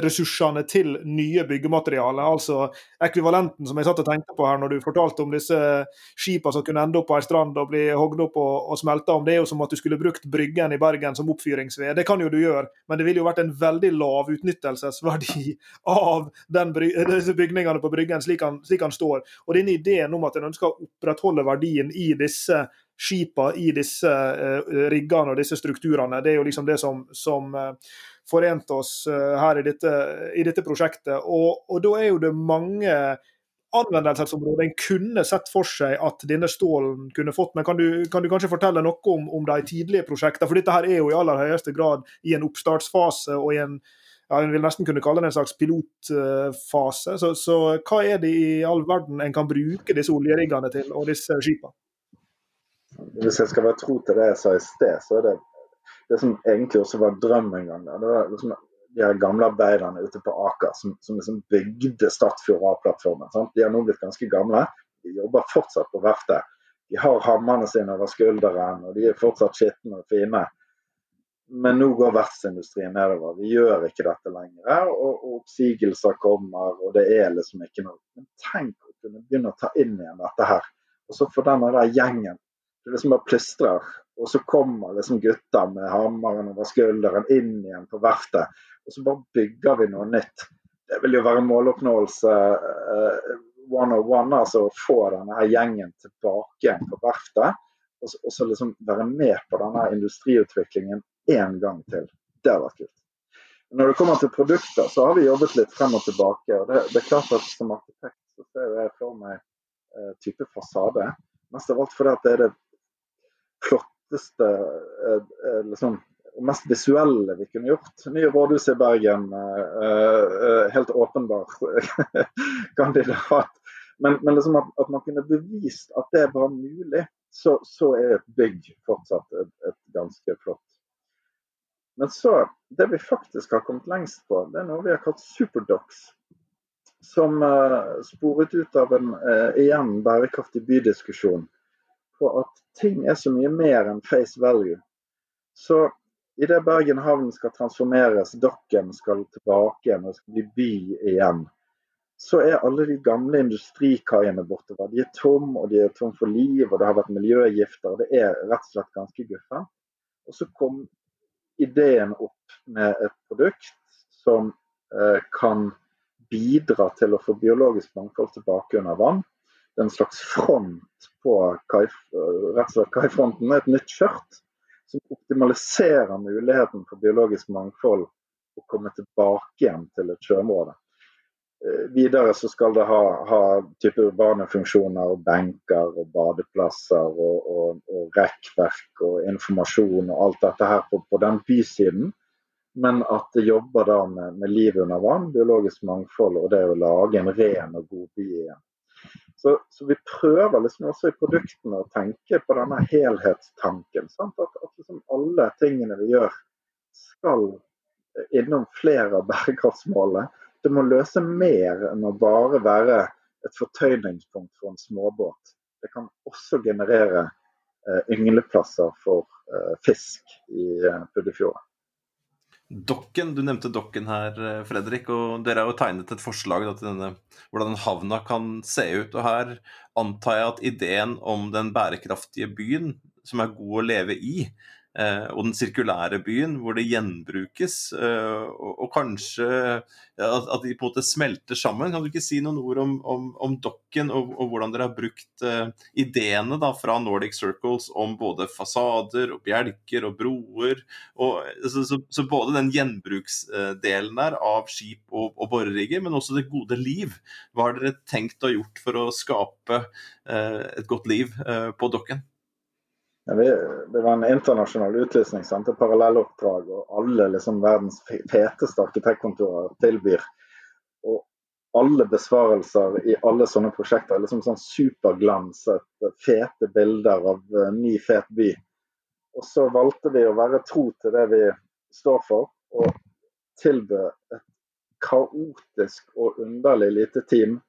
ressursene til nye byggematerialer. Altså ekvivalenten som jeg satt og tenkte på her når du fortalte om disse skipene som kunne ende opp på ei strand og bli hogd opp og, og smelta om. Det er jo som at du skulle brukt Bryggen i Bergen som oppfyringsved. Det kan jo du gjøre, men det ville jo vært en veldig lav utnyttelsesverdi av den, disse bygningene på Bryggen slik han, slik han står. Og denne ideen om at en ønsker å opprettholde verdien i disse skipene i disse uh, riggene og disse strukturene. Det er jo liksom det som, som uh, forente oss eh, her i dette, i dette prosjektet. Og, og, da er jo det mange anvendelsesområder en kunne sett for seg at denne stålen kunne fått. Men kan du, kan du kanskje fortelle noe om, om, de tidlige prosjektene? For dette her er jo i aller høyeste grad i en oppstartsfase og i en ja, en vil nesten kunne kalle det en slags pilotfase. Så, så hva er det i all verden en kan bruke disse oljeriggene til, og disse skipene? Hvis jeg skal være tro til det jeg sa i sted, så er det det som egentlig også var drøm en gang. Det var liksom de her gamle arbeiderne ute på Aker som, som liksom bygde Stadfjord A-plattformen. De har nå blitt ganske gamle. De jobber fortsatt på verftet. De har hammerne sine over skulderen, og de er fortsatt skitne og fine. Men nå går verftsindustrien nedover. Vi gjør ikke dette lenger. Og, oppsigelser kommer, og det er liksom ikke noe. Men tenk å kunne begynne å ta inn igjen dette her. Og så får denne der gjengen liksom bare plystrer og så kommer liksom gutta med hammeren over skulderen inn igjen på verftet. Og så bare bygger vi noe nytt. Det vil jo være måloppnåelse uh, one on one, altså å få denne gjengen tilbake igjen på verftet. Og så, og så liksom være med på denne industriutviklingen én gang til. Det har vært kult. Når det kommer til produkter, så har vi jobbet litt frem og tilbake. og Det, det er klart at Som arkitekt så ser jeg for meg uh, type fasade. Mest av alt fordi det er det flotteste eh, eh, liksom, mest visuelle vi kunne gjort. Nye rådhus i Bergen, eh, helt åpenbar kandidat. Men, men liksom at, at, man kunne bevist at det var mulig, så, så er et bygg fortsatt et, et, ganske flott. Men så, det vi faktisk har kommet lengst på, det er noe vi har kalt superdocs. Som uh, sporet ut av en uh, igjen bærekraftig bydiskusjon på at ting er så mye mer enn face value. Så idet Bergen havn skal transformeres, dokken skal tilbake igjen og skal bli by igjen, så er alle de gamle industrikaiene bortover. De er tom, og de er tom for liv, og det har vært miljøgifter. og Det er rett og slett ganske guffent. Og så kom ideen opp med et produkt som eh, kan bidra til å få biologisk mangfold tilbake under vann en slags front på kai, rett kaifronten. Et nytt skjørt som optimaliserer muligheten for biologisk mangfold å komme tilbake igjen til et sjøområde. Eh, videre så skal det ha, ha type urbane funksjoner, benker og badeplasser og, og, og rekkverk og informasjon og alt dette her på, på den bysiden. Men at det jobber da med, med liv under vann, biologisk mangfold og det å lage en ren og god by igjen. Så, så, vi prøver liksom også i produktene å tenke på denne helhetstanken. At, at liksom alle tingene vi gjør skal innom flere av bærekraftsmålene. Det må løse mer enn å bare være et fortøyningspunkt for en småbåt. Det kan også generere eh, yngleplasser for eh, fisk i eh. Dokken, Du nevnte dokken her, eh, Fredrik. og Dere har jo tegnet et forslag da, til denne, hvordan havna kan se ut. og Her antar jeg at ideen om den bærekraftige byen, som er god å leve i, og den sirkulære byen, hvor det gjenbrukes. Eh, og, og, kanskje at, de på en måte smelter sammen. Kan du ikke si noen ord om, om, om Dokken og, og, hvordan dere har brukt uh, ideene da, fra Nordic Circles om både fasader og bjelker og broer? Og, så, så, så, både den gjenbruksdelen der av skip og, og borerigger, men også det gode liv. Hva har dere tenkt å gjort for å skape eh, et godt liv eh, på Dokken? Det var en internasjonal utlysning, sant? et parallelloppdrag, og alle liksom, verdens feteste arkitektkontorer tilbyr. Og alle besvarelser i alle sånne prosjekter er liksom sånn superglanset, fete bilder av uh, ny, fet by. Og så valgte vi å være tro til det vi står for, og tilbød et kaotisk og underlig lite team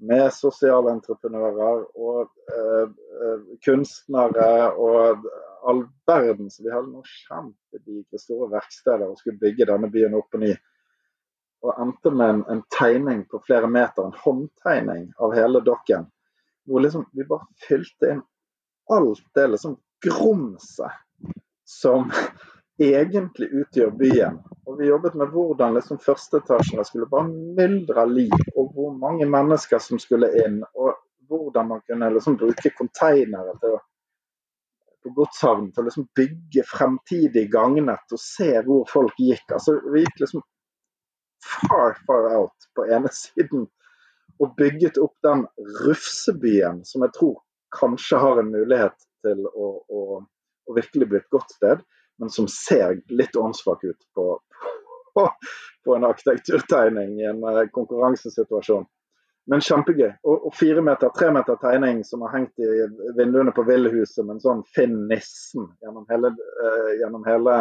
med sosiale entreprenører og eh, eh, kunstnere og all verden. Så vi hadde noen kjempedigre store verksteder og skulle bygge denne byen opp og ny. Og endte med en, en, tegning på flere meter, en håndtegning av hele dokken. Hvor liksom vi bare fylte inn alt det liksom grumset som egentlig utgjør byen. Og Vi jobbet med hvordan liksom førsteetasjene skulle bare myldre liv, og hvor mange mennesker som skulle inn. Og hvordan man kunne liksom bruke konteinere på godshavnen til å liksom bygge fremtidig gangnett og se hvor folk gikk. Altså, Vi gikk liksom far, far out på ene siden og bygget opp den rufsebyen som jeg tror kanskje har en mulighet til å, å, å virkelig bli et godt sted men som ser litt åndssvak ut på, på, på, en arkitekturtegning i en uh, konkurransesituasjon. Men kjempegøy. Og, og fire meter, tre meter tegning som har hengt i vinduene på Villhuset med en sånn Finn Nissen gjennom hele, uh, gjennom hele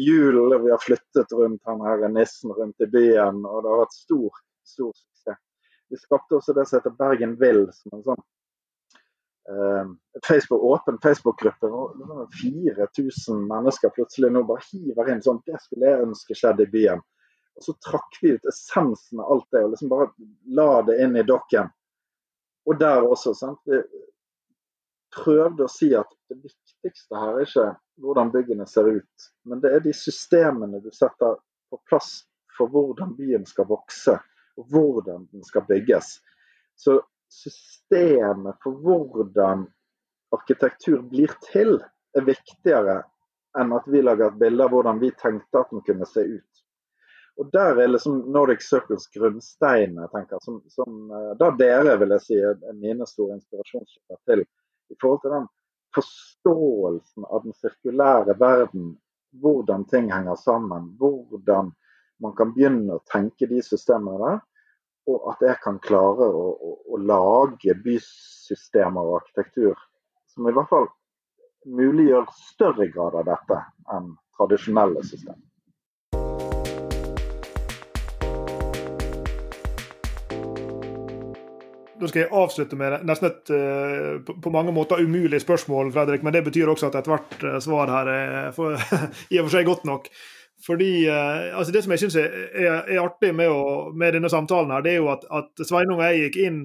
julen. Vi har flyttet rundt han her nissen rundt i byen, og det har vært stor, stor suksess. Vi skapte også det som heter Bergen Vill, som en sånn Eh, Facebook, åpen Facebook-gruppe. 4000 mennesker plutselig nå bare hiver inn sånn Det skulle jeg ønske skjedde i byen. Og så trakk vi ut essensen av alt det og liksom bare la det inn i dokken. Og der også. sant? Vi prøvde å si at det viktigste her er ikke hvordan byggene ser ut, men det er de systemene du setter på plass for hvordan byen skal vokse, og hvordan den skal bygges. Så systemet for hvordan arkitektur blir til, er viktigere enn at vi lager et bilde av hvordan vi tenkte at den kunne se ut. Og Der er liksom Nordic Circles grunnstein, jeg tenker, som, som eh, da dere vil jeg si, er mine store inspirasjonskilder til. I forhold til den forståelsen av den sirkulære verden, hvordan ting henger sammen. Hvordan man kan begynne å tenke de systemene der og at jeg kan klare å, å, å, lage bysystemer og arkitektur som i hvert fall muliggjør større grad av dette enn tradisjonelle systemer. Da skal jeg avslutte med nesten et uh, på mange måter umulig spørsmål, Fredrik, men det betyr også at ethvert uh, svar her er for, i og for seg godt nok. Fordi, eh, altså Det som jeg syns er, er, er, artig med, å, med, denne samtalen, her, det er jo at, at Sveinung og jeg gikk inn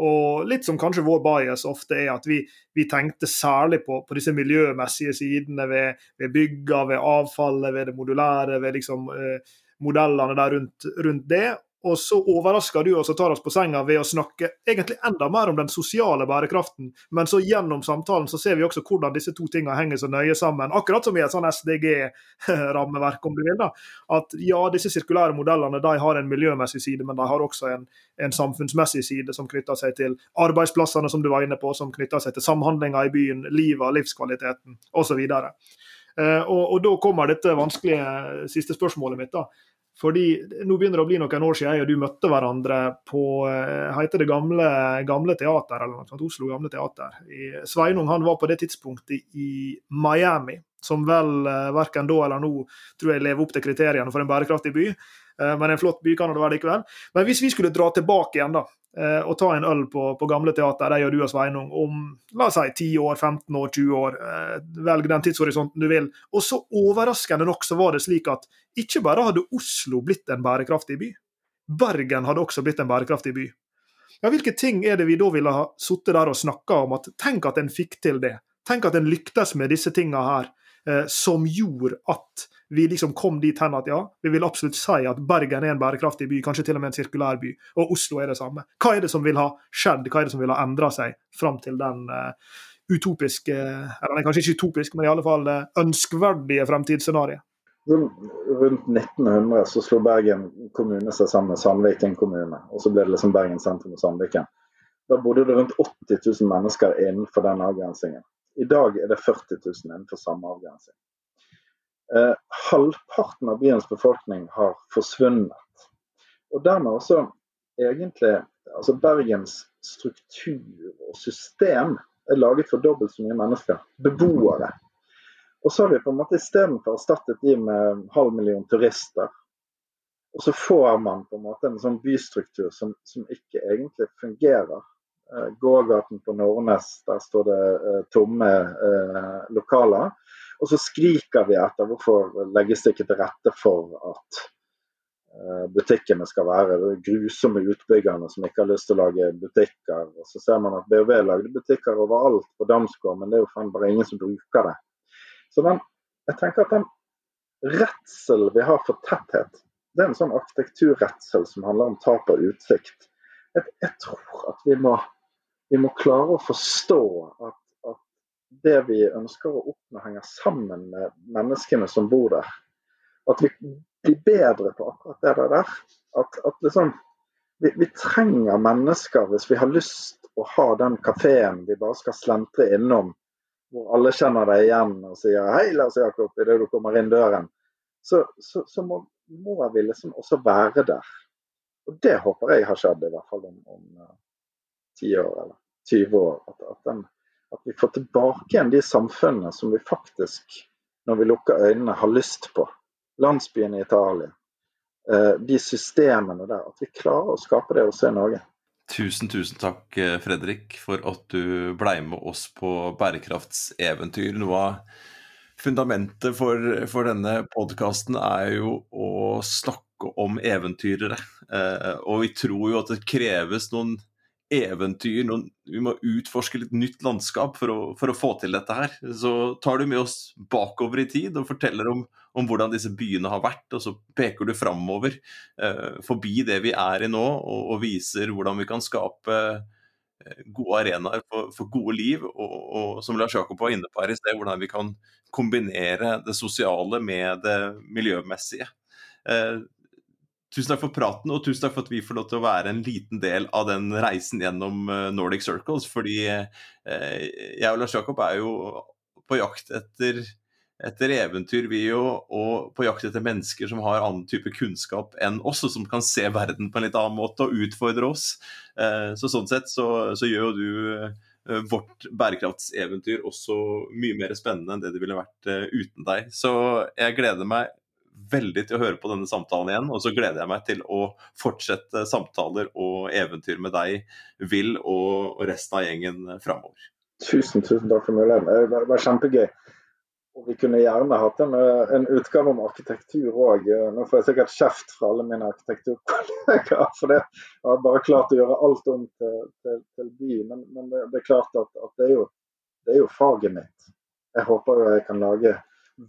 og litt som kanskje vår bias ofte er at vi, vi tenkte særlig på, på, disse miljømessige sidene ved, ved bygga, ved avfallet, ved det modulære, ved liksom, eh, modellene der rundt, rundt det. Og så overrasker du oss og tar oss på senga ved å snakke egentlig enda mer om den sosiale bærekraften. Men så gjennom samtalen så ser vi også hvordan disse to tingene henger så nøye sammen. Akkurat som i et sånn SDG-rammeverk, om du vil. da. At ja, disse sirkulære modellene de har en miljømessig side, men de har også en, en samfunnsmessig side som knytter seg til arbeidsplassene, som du var inne på, som knytter seg til samhandlinga i byen, livet, livskvaliteten osv. Og, og, og da kommer dette vanskelige siste spørsmålet mitt. da. Fordi Nå begynner det å bli noen år siden jeg og du møtte hverandre på eh, heter det gamle, gamle teater, eller noe sånt, Oslo Gamle Teater. Sveinung han var på det tidspunktet i Miami, som vel eh, verken da eller nå tror jeg lever opp til kriteriene for en bærekraftig by. Eh, men en flott by kan det være likevel. Men hvis vi skulle dra tilbake igjen, da, Eh, og ta en øl på, på gamle teater, der gjør du og Sveinung, om la oss si 10 år, 15 år, 20 år. Velg den tidshorisonten du vil. Og så overraskende nok så var det slik at ikke bare hadde Oslo blitt en bærekraftig by, Bergen hadde også blitt en bærekraftig by. Ja, Hvilke ting er det vi da ville ha sittet der og snakka om? at Tenk at en fikk til det. Tenk at en lyktes med disse tinga her. Eh, som gjorde at vi liksom kom dit hen at ja, vi vil absolutt si at Bergen er en bærekraftig by, kanskje til og med en sirkulær by, og Oslo er det samme. Hva er det som vil ha skjedd, hva er det som vil ha endra seg fram til den uh, utopiske, eller kanskje ikke utopisk, men i alle fall uh, ønskverdige fremtidsscenarioet? Rundt 1900 så slo Bergen kommune seg sammen med Sandviken kommune, og så ble det liksom Bergen sentrum og Sandviken. Da bodde det rundt 80 000 mennesker innenfor den avgrensingen. I dag er det 40 000 innenfor samme avgrensing. Eh, halvparten av byens befolkning har forsvunnet. Og dermed også egentlig altså Bergens struktur og system er laget for dobbelt så mye mennesker. Beboere. Og så har vi på en måte istedenfor erstattet de med halv million turister. Og så får man på en måte en sånn bystruktur som, som ikke egentlig fungerer. Eh, gågaten på Nordnes, der står det eh, tomme eh, lokaler. Og så skriker vi etter hvorfor legges det ikke til rette for at butikkene skal være grusomme utbyggerne som ikke har lyst til å lage butikker. Og så ser man at BHV lagde butikker overalt på Damsgård, men det er jo bare ingen som bruker det. Så den, jeg tenker at den redselen vi har for tetthet, det er en sånn arkitekturredsel som handler om tap av utsikt. Jeg, jeg tror at vi må vi må klare å forstå at, at, det vi ønsker å oppnå, henger sammen med menneskene som bor der. At vi blir bedre på akkurat det der. At, at liksom, vi, vi, trenger mennesker hvis vi har lyst å ha den kafeen vi bare skal slentre innom, hvor alle kjenner deg igjen og sier 'hei, Lars Jakob' idet du kommer inn døren. Så, så, så må, må, vi liksom også være der. Og det håper jeg har skjedd, i hvert fall om, om eh, ti år eller 20 år. At, at, den, at, vi får tilbake igjen de samfunnene som vi faktisk, når vi lukker øynene, har lyst på. Landsbyen i Italia. Eh, de systemene der. At vi klarer å skape det også i Norge. Tusen, tusen takk, eh, Fredrik, for at du blei med oss på bærekraftseventyr. Noe av fundamentet for, for denne podkasten er jo å snakke om eventyrere. Eh, og vi tror jo at det kreves noen eventyr, noen, vi må utforske litt nytt landskap for å, for å, få til dette her. Så tar du med oss bakover i tid og forteller om, om hvordan disse byene har vært, og så peker du framover eh, forbi det vi er i nå, og, og, viser hvordan vi kan skape eh, gode arenaer for, for, gode liv, og, og som Lars Jakob var inne på her i sted, hvordan vi kan kombinere det sosiale med det miljømessige. Eh, Tusen takk for praten, og tusen takk for at vi får lov til å være en liten del av den reisen gjennom eh, Nordic Circles. Fordi eh, jeg og Lars Jakob er jo på jakt etter, etter eventyr, vi jo, og på jakt etter mennesker som har annen type kunnskap enn oss, og som kan se verden på en litt annen måte og utfordre oss. Eh, så sånn sett så, så gjør jo du vårt bærekraftseventyr også mye mer spennende enn det det ville vært uten deg. Så jeg gleder meg veldig til å høre på denne samtalen igjen. Og så gleder jeg meg til å fortsette samtaler og eventyr med deg, Will, og resten av gjengen framover. Tusen, tusen takk for muligheten. Det var kjempegøy. Og vi kunne gjerne hatt en, en utgave om arkitektur òg. Nå får jeg sikkert kjeft fra alle mine arkitekturkollegaer, for det har bare klart å gjøre alt om til, til, til by. Men, men det, det, er klart at, at det, er jo, det, er jo, faget mitt. Jeg håper jo jeg kan lage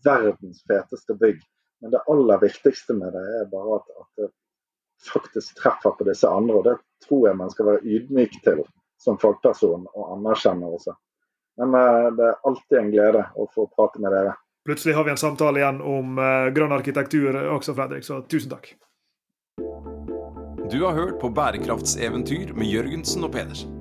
verdens feteste bygg. Men det aller viktigste med det er bare at, at det faktisk treffer på disse andre. Og det tror jeg man skal være ydmyk til som fagperson og anerkjenne også. Men uh, det er alltid en glede å få prate med dere. Plutselig har vi en samtale igjen om uh, grønn arkitektur også, Fredrik, så tusen takk. Du har hørt på Bærekraftseventyr med Jørgensen og Pedersen.